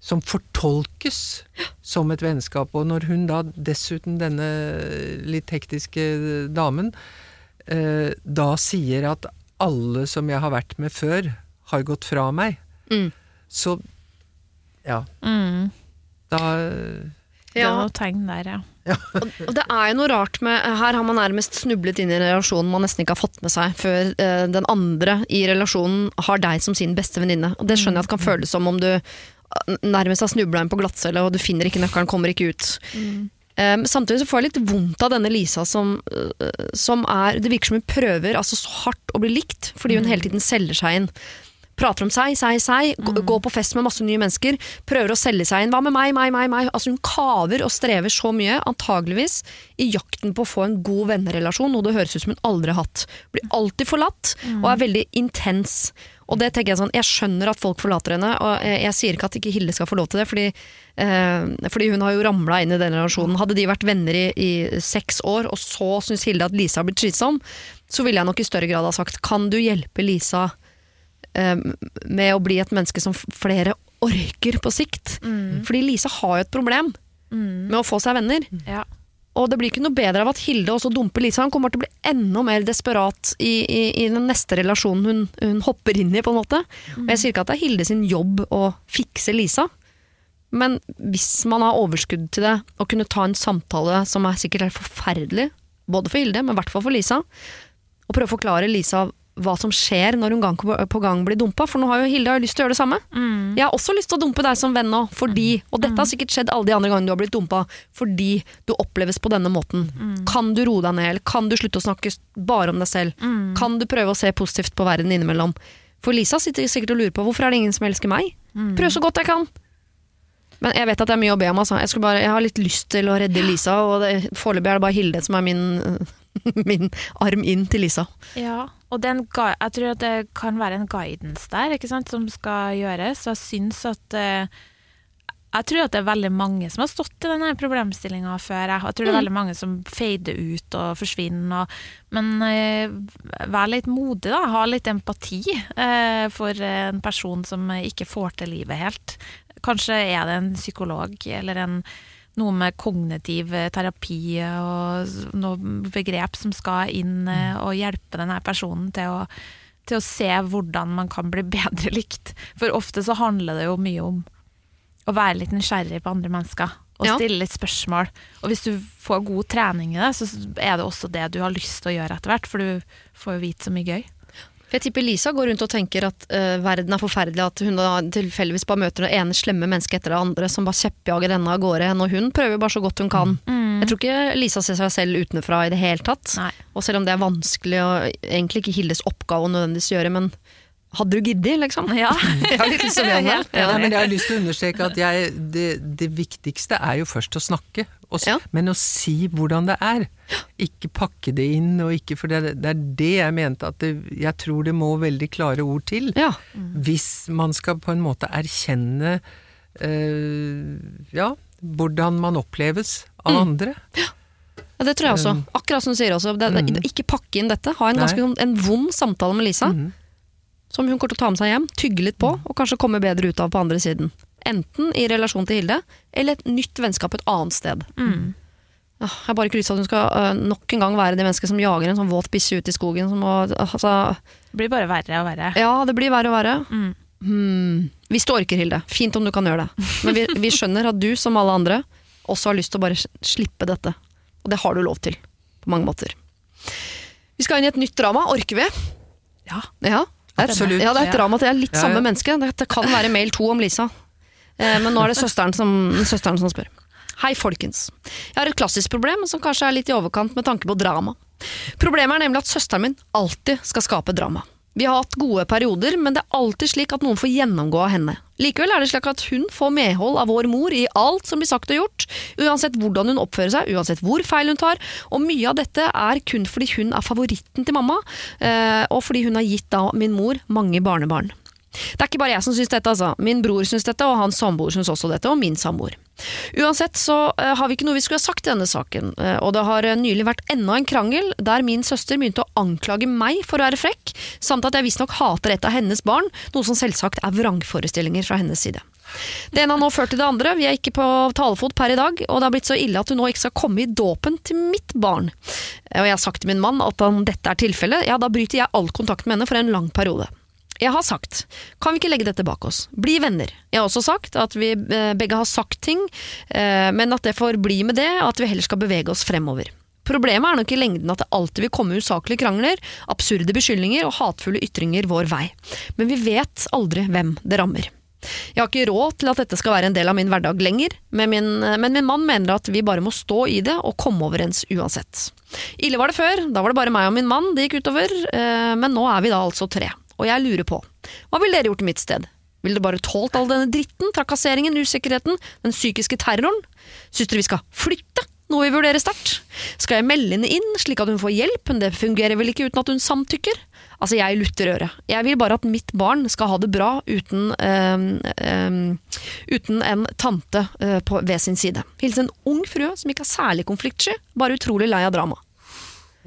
som fortolkes som et vennskap. Og når hun da dessuten, denne litt hektiske damen, eh, da sier at alle som jeg har vært med før, har gått fra meg, Mm. så ja, Mm. da Det Ja, var noe tegn der, ja. Og det er jo noe rart med Her har man nærmest snublet inn i en relasjon man nesten ikke har fått med seg, før eh, den andre i relasjonen har deg som sin beste venninne. Og det skjønner jeg at kan føles som om du nærmest har snubla inn på glattcelle, og du finner ikke nøkkelen, kommer ikke ut. Um, samtidig så får jeg litt vondt av denne Lisa som, øh, som er Det virker som hun prøver altså så hardt å bli likt, fordi hun hele tiden selger seg inn. Prater om seg, seg, seg. Mm. Går på fest med masse nye mennesker. Prøver å selge seg inn. Hva med meg, meg, meg? meg? Altså Hun kaver og strever så mye, antageligvis i jakten på å få en god vennerelasjon, noe det høres ut som hun aldri har hatt. Blir alltid forlatt, og er veldig intens. Og det tenker Jeg sånn, jeg skjønner at folk forlater henne, og jeg, jeg sier ikke at ikke Hilde skal få lov til det, fordi, eh, fordi hun har jo ramla inn i den relasjonen. Hadde de vært venner i, i seks år, og så syns Hilde at Lisa har blitt slitsom, så ville jeg nok i større grad ha sagt kan du hjelpe Lisa eh, med å bli et menneske som flere orker på sikt? Fordi Lisa har jo et problem med å få seg venner. ja. Og det blir ikke noe bedre av at Hilde også dumper Lisa. Han kommer til å bli enda mer desperat i, i, i den neste relasjonen hun, hun hopper inn i, på en måte. Og jeg sier ikke at det er Hilde sin jobb å fikse Lisa, men hvis man har overskudd til det, å kunne ta en samtale som er sikkert helt forferdelig, både for Hilde, men i hvert fall for Lisa, og prøve å forklare Lisa hva som skjer når hun gang på gang blir dumpa, for nå har jo Hilde har lyst til å gjøre det samme. Jeg har også lyst til å dumpe deg som venn nå, fordi, og dette har sikkert skjedd alle de andre gangene du har blitt dumpa, fordi du oppleves på denne måten. Kan du roe deg ned, eller kan du slutte å snakke bare om deg selv? Kan du prøve å se positivt på verden innimellom? For Lisa sitter sikkert og lurer på hvorfor er det ingen som elsker meg? Prøv så godt jeg kan. Men jeg vet at det er mye å be om. Altså. Jeg, bare, jeg har litt lyst til å redde Lisa, og foreløpig er det bare Hilde som er min, min arm inn til Lisa. Ja, og det en gui- jeg tror at det kan være en guidance der ikke sant, som skal gjøres. Og jeg syns at eh, Jeg tror at det er veldig mange som har stått i denne problemstillinga før. Jeg, tror det er veldig mange som feider ut og forsvinner. Og, men eh, vær litt modig, da. Ha litt empati eh, for en person som ikke får til livet helt. Kanskje er det en psykolog eller en noe med kognitiv eh, terapi og noen noe begrep som skal inn eh, og hjelpe denne personen til å, til å se hvordan man kan bli bedre likt. For ofte så handler det jo mye om å være litt nysgjerrig på andre mennesker. Og Ja. stille litt spørsmål. Og hvis du får god trening i det, så er det også det du har lyst til å gjøre etter hvert, for du får jo vite så mye gøy. For jeg tipper Lisa går rundt og tenker at uh, verden er forferdelig, at hun da tilfeldigvis bare møter det ene slemme mennesket etter det andre som bare kjeppjager henne av gårde, og hun prøver bare så godt hun kan. Jeg tror ikke Lisa ser seg selv utenfra i det hele tatt. Nei. Og selv om det er vanskelig og egentlig ikke Hildes oppgave å nødvendigvis gjøre, men hadde du giddet, liksom? Ja. Jeg har litt lyst til å be om det. Ja, men jeg har lyst til å understreke at jeg, det, det viktigste er jo først å snakke, og, Ja. men å si hvordan det er. Ikke pakke det inn, og ikke, for det, det er det jeg mente at det, jeg tror det må veldig klare ord til. Ja. Hvis man skal på en måte erkjenne eh, ja, hvordan man oppleves av Mm. andre. Ja, det tror jeg også. Akkurat som du sier også. Det, Mhm. Ikke pakke inn dette. Ha en ganske sånn- en vond samtale med Lisa, Mm. som hun kommer til å ta med seg hjem, tygge litt på, og kanskje komme bedre ut av på andre siden. Enten i relasjon til Hilde, eller et nytt vennskap et annet sted. Mm. Ah, Jeg har bare ikke lyst til at hun skal øh, nok en gang være det mennesket som jager en sånn våt bikkje ut i skogen. Som må, altså, Det blir bare verre og verre. ja, det blir verre og verre. Mm. Hmm. Hvis du orker, Hilde. Fint om du kan gjøre det. Men vi, vi skjønner at du, som alle andre, også har lyst til å bare slippe dette. Og det har du lov til, på mange måter. Vi skal inn i et nytt drama. Orker vi? Ja. Ja, det er. Ja, det er et drama til jeg er litt Ja, samme menneske. Dette kan være mail to om Lisa. Eh, men nå er det søsteren som, søsteren som spør. Hei, folkens. Jeg har et klassisk problem som kanskje er litt i overkant med tanke på drama. Problemet er nemlig at søsteren min alltid skal skape drama. Vi har hatt gode perioder, men det er alltid slik at noen får gjennomgå av henne. Likevel er det slik at hun får medhold av vår mor i alt som blir sagt og gjort, uansett hvordan hun oppfører seg, uansett hvor feil hun tar, og mye av dette er kun fordi hun er favoritten til mamma, eh, og fordi hun har gitt min mor mange barnebarn. Det er ikke bare jeg som syns dette, altså. Min bror syns dette, og hans samboer syns også dette, og min samboer. Uansett så eh, har vi ikke noe vi skulle ha sagt i denne saken, eh, og det har eh, nylig vært enda en krangel der min søster begynte å anklage meg for å være frekk, samt at jeg visstnok hater et av hennes barn, noe som selvsagt er vrangforestillinger fra hennes side. Det ene har nå ført til det andre, vi er ikke på talefot per i dag, og det har blitt så ille at hun nå ikke skal komme i dåpen til mitt barn. Og jeg har sagt til min mann at om dette er tilfellet, ja da bryter jeg all kontakt med henne for en lang periode. Jeg har sagt, kan vi ikke legge dette bak oss? Bli venner. Jeg har også sagt at vi eh, begge har sagt ting, eh, men at det får bli med det, og at vi heller skal bevege oss fremover. Problemet er nok i lengden at det alltid vil komme usaklige krangler, absurde beskyldninger og hatefulle ytringer vår vei. Men vi vet aldri hvem det rammer. Jeg har ikke råd til at dette skal være en del av min hverdag lenger, men min, men min mann mener at vi bare må stå i det og komme overens uansett. Ille var det før, da var det bare meg og min mann det gikk utover, eh, men nå er vi da altså tre. Og jeg lurer på, hva ville dere gjort i mitt sted? Ville dere bare tålt all denne dritten, trakasseringen, usikkerheten, den psykiske terroren? Syns dere vi skal flytte? Noe vi vurderer sterkt. Skal jeg melde henne inn, slik at hun får hjelp, men det fungerer vel ikke uten at hun samtykker? Altså, jeg lutter øret. Jeg vil bare at mitt barn skal ha det bra uten, øhm, øhm, uten en tante øh, på, ved sin side. Hilsen en ung frue som ikke er særlig konfliktsky, bare utrolig lei av drama.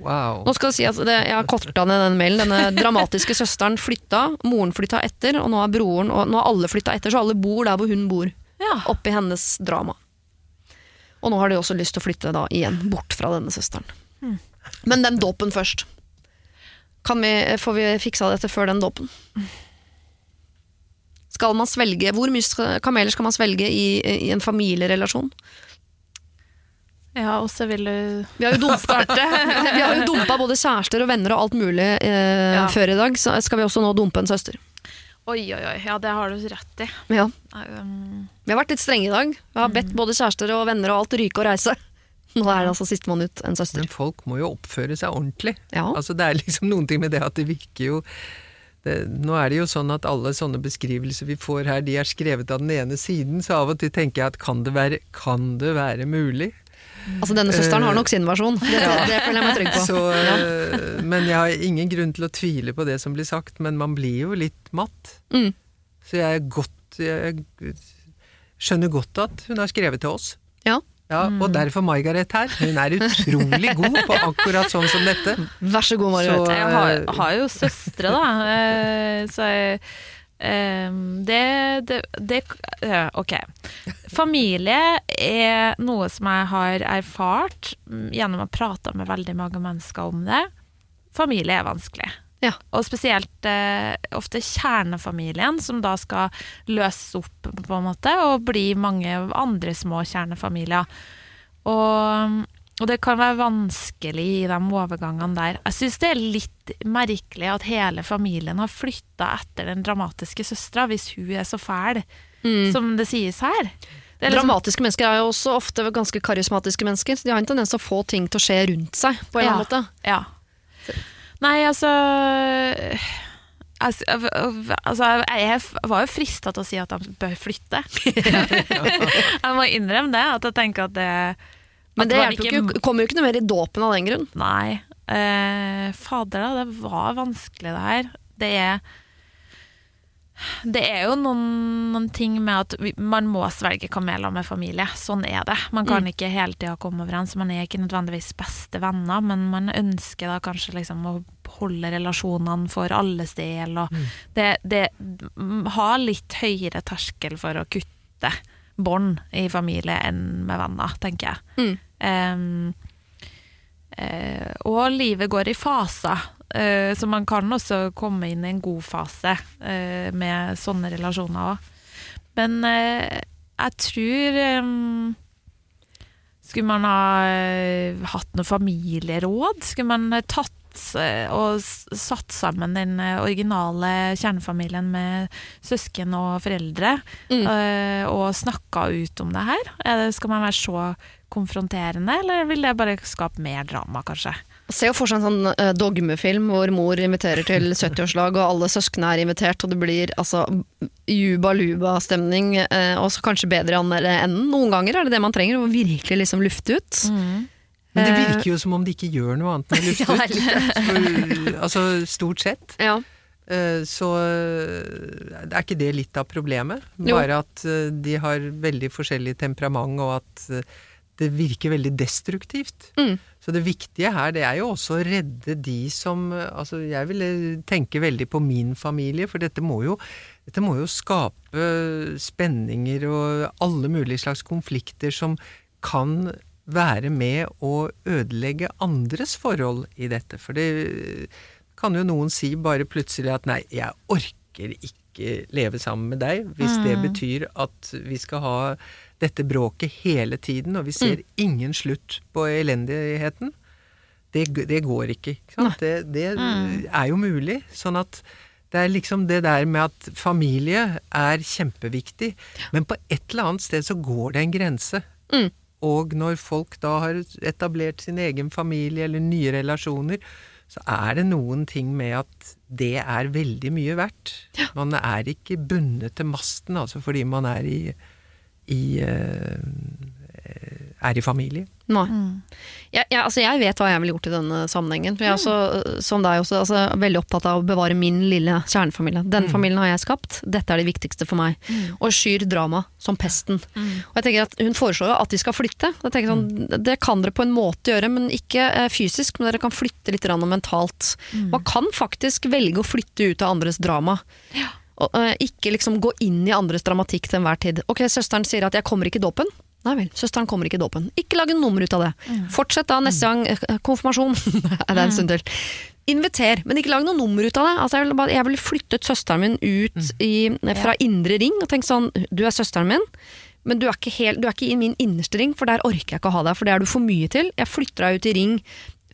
Wow. Nå skal det si at det, Jeg har korta ned den mailen. Denne dramatiske søsteren flytta, moren flytta etter, og nå har broren og nå har alle flytta etter, så alle bor der hvor hun bor. Ja. Oppi hennes drama. Og nå har de også lyst til å flytte da igjen, bort fra denne søsteren. Men den dåpen først. Kan vi, får vi fiksa dette før den dåpen? Skal man svelge, Hvor mye kameler skal man svelge i, i en familierelasjon? Ja, og så vil du Vi har jo dumpa, vi har jo dumpa både kjærester og venner og alt mulig eh, Ja. før i dag. Så skal vi også nå dumpe en søster. Oi, oi, oi. Ja, det har du rett i. Ja. Um, Vi har vært litt strenge i dag. Vi har bedt både kjærester og venner og alt ryke og reise. Nå er det altså sistemann ut, en søster. Men folk må jo oppføre seg ordentlig. Ja. Altså Det er liksom noen ting med det at det virker jo det, Nå er det jo sånn at alle sånne beskrivelser vi får her, de er skrevet av den ene siden, så av og til tenker jeg at kan det være, kan det være mulig? Altså Denne søsteren har nok sin versjon. Det, det føler jeg meg trygg på. Så, eh, men jeg har ingen grunn til å tvile på det som blir sagt, men man blir jo litt matt. Mm. Så jeg er godt Jeg skjønner godt at hun har skrevet til oss. Ja. Ja, Og derfor Margaret her. Hun er utrolig god på akkurat sånn som dette. Vær så god, Margaret. Så- jeg har, har jo søstre, da. eh, Så jeg, eh, det, det, det ja, Ok. Familie er noe som jeg har erfart gjennom å prate med veldig mange mennesker om det. Familie er vanskelig. Ja. Og spesielt eh, ofte kjernefamilien, som da skal løses opp på en måte, og bli mange andre små kjernefamilier. Og, og det kan være vanskelig i de overgangene der. Jeg syns det er litt merkelig at hele familien har flytta etter den dramatiske søstera, hvis hun er så fæl Mm. som det sies her. Det er liksom- Dramatiske mennesker er jo også ofte ganske karismatiske mennesker. Så de har en tendens til å få ting til å skje rundt seg. på en Ja. måte. Ja. Nei, altså Altså, altså jeg var jo frista til å si at de bør flytte. jeg må innrømme det. At jeg tenker at det Men det, det jo ikke, kommer jo ikke noe mer i dåpen av den grunn. Nei. Eh, fader, da. Det var vanskelig, det her. Det er det er jo noen, noen ting med at vi, man må svelge kameler med familie. Sånn er det. Man kan ikke hele tida komme overens. Man er ikke nødvendigvis beste venner, men man ønsker da kanskje liksom å holde relasjonene for alles del. Og det, det har litt høyere terskel for å kutte bånd i familie enn med venner, tenker jeg. Mm. Um, uh, og livet går i faser, uh, så man kan også komme inn i en god fase uh, med sånne relasjoner òg. Men jeg tror um, Skulle man ha hatt noe familieråd? Skulle man tatt og satt sammen den eh, originale kjernefamilien med søsken og foreldre Mm. eh, og snakka ut om det her? Er skal man være så konfronterende, eller vil det bare skape mer drama, kanskje? Se jo for seg en sånn eh, dogmefilm hvor mor inviterer til 70-årslag, og alle søsknene er invitert, og det blir altså juba-luba-stemning, eh, og så kanskje bedre i andre enden. Noen ganger er det det man trenger, å virkelig liksom lufte ut. Men det Eh, virker jo som om de ikke gjør noe annet enn å lufte ut. For, altså stort sett. Ja. Eh, Så eh, er ikke det litt av problemet? Bare at de har veldig forskjellig temperament, og at det virker veldig destruktivt. Mm. Så det viktige her, det er jo også å redde de som Altså, jeg ville tenke veldig på min familie, for dette må jo dette må jo skape spenninger og alle mulige slags konflikter som kan være med å ødelegge andres forhold i dette. For det kan jo noen si bare plutselig at nei, jeg orker ikke leve sammen med deg, hvis det betyr at vi skal ha dette bråket hele tiden, og vi ser ingen slutt på elendigheten. Det, det går ikke. ikke? Det, det er jo mulig. Sånn at det er liksom det der med at familie er kjempeviktig, men på et eller annet sted så går det en grense. Mm. Og når folk da har etablert sin egen familie eller nye relasjoner, så er det noen ting med at det er veldig mye verdt. Man er ikke bundet til masten altså fordi man er i, i eh, er i familie. Nei. Jeg, jeg, altså jeg vet hva jeg ville gjort i denne sammenhengen. For jeg er også, som deg også, altså, veldig opptatt av å bevare min lille kjernefamilie. Denne familien har jeg skapt, dette er det viktigste for meg. Og skyr drama som pesten. Og jeg tenker at Hun foreslår jo at de skal flytte. Jeg tenker sånn, Det kan dere på en måte gjøre, men ikke eh, fysisk. Men dere kan flytte litt mentalt. Man kan faktisk velge å flytte ut av andres drama. Og, eh, ikke liksom gå inn i andres dramatikk til enhver tid. Ok, søsteren sier at 'jeg kommer ikke i dåpen'. Nei vel, søsteren kommer ikke i dåpen. Ikke lag en nummer ut av det. Fortsett da neste gang. Konfirmasjon. Konfirmasjon. er en stund til. Inviter, men ikke lag noe nummer ut av det. Altså, jeg, ville bare, jeg ville flyttet søsteren min ut i, fra indre ring og tenkt sånn Du er søsteren min, men du er, ikke helt, du er ikke i min innerste ring, for der orker jeg ikke å ha deg, for det er du for mye til. Jeg flytter deg ut i ring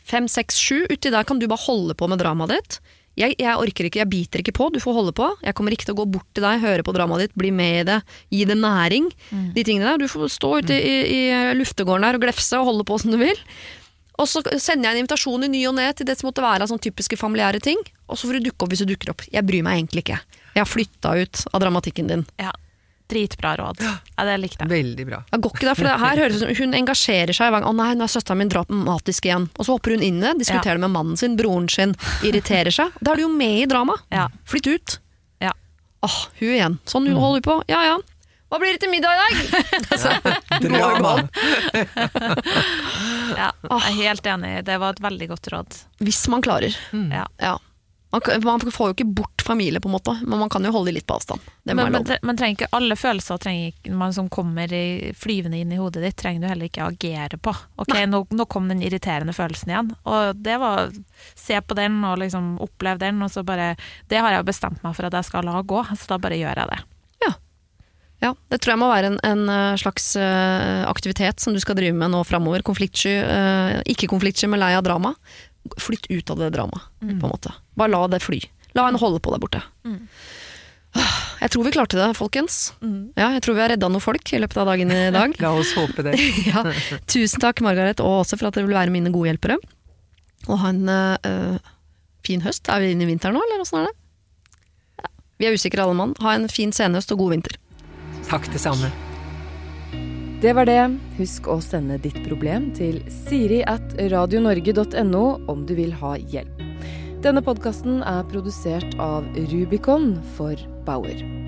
fem, seks, sju. Uti der kan du bare holde på med dramaet ditt. Jeg, jeg orker ikke, jeg biter ikke på, du får holde på. Jeg kommer ikke til å gå bort til deg, høre på dramaet ditt, bli med i det, gi det næring. De tingene der. Du får stå ute i, i luftegården der og glefse og holde på som du vil. Og så sender jeg en invitasjon i ny og ne til det som måtte være av sånne typiske familiære ting. Og så får du dukke opp hvis du dukker opp. Jeg bryr meg egentlig ikke. Jeg har flytta ut av dramatikken din. Ja. Dritbra råd. Ja, det likte jeg. Veldig bra. Jeg går ikke der, for det her høres ut som hun engasjerer seg hver gang. 'Å nei, nå er søsteren min dramatisk igjen'. Og så hopper hun inn i det, diskuterer det med mannen sin, broren sin, irriterer seg. Da er du jo med i dramaet. Ja. Flytt ut. Ja. Åh, hun igjen. Sånn hun holder på. Ja ja. Hva blir det til middag i dag? Drama! Ja, jeg er helt enig. Det var et veldig godt råd. Hvis man klarer. Ja. Ja. Man, man får jo ikke bort familie, på en måte, men man kan jo holde de litt på avstand. Det Men, men, trenger ikke alle følelser trenger ikke, man som kommer i, flyvende inn i hodet ditt, trenger du heller ikke agere på. Ok, nå, nå kom den irriterende følelsen igjen, og det var se på den og liksom oppleve den, og så bare Det har jeg bestemt meg for at jeg skal la gå, så da bare gjør jeg det. Ja, det tror jeg må være en, en eh, slags eh, aktivitet som du skal drive med nå framover. Konfliktsky, eh, ikke konfliktsky, men lei av drama. Flytt ut av det dramaet, på en måte. Bare la det fly. La henne holde på der borte. Mm. Jeg tror vi klarte det, folkens. Ja, jeg tror vi har redda noen folk i løpet av dagen i dag. La oss håpe det. ja. Tusen takk, Margaret, og også for at dere vil være mine gode hjelpere. Og ha en øh, fin høst. Er vi inne i vinteren nå, eller åssen er det? Ja. Vi er usikre alle mann. Ha en fin senhøst og god vinter. Takk, det samme. Det var det. Husk å sende ditt problem til siri at radionorge.no om du vil ha hjelp. Denne podkasten er produsert av Rubicon for Bauer.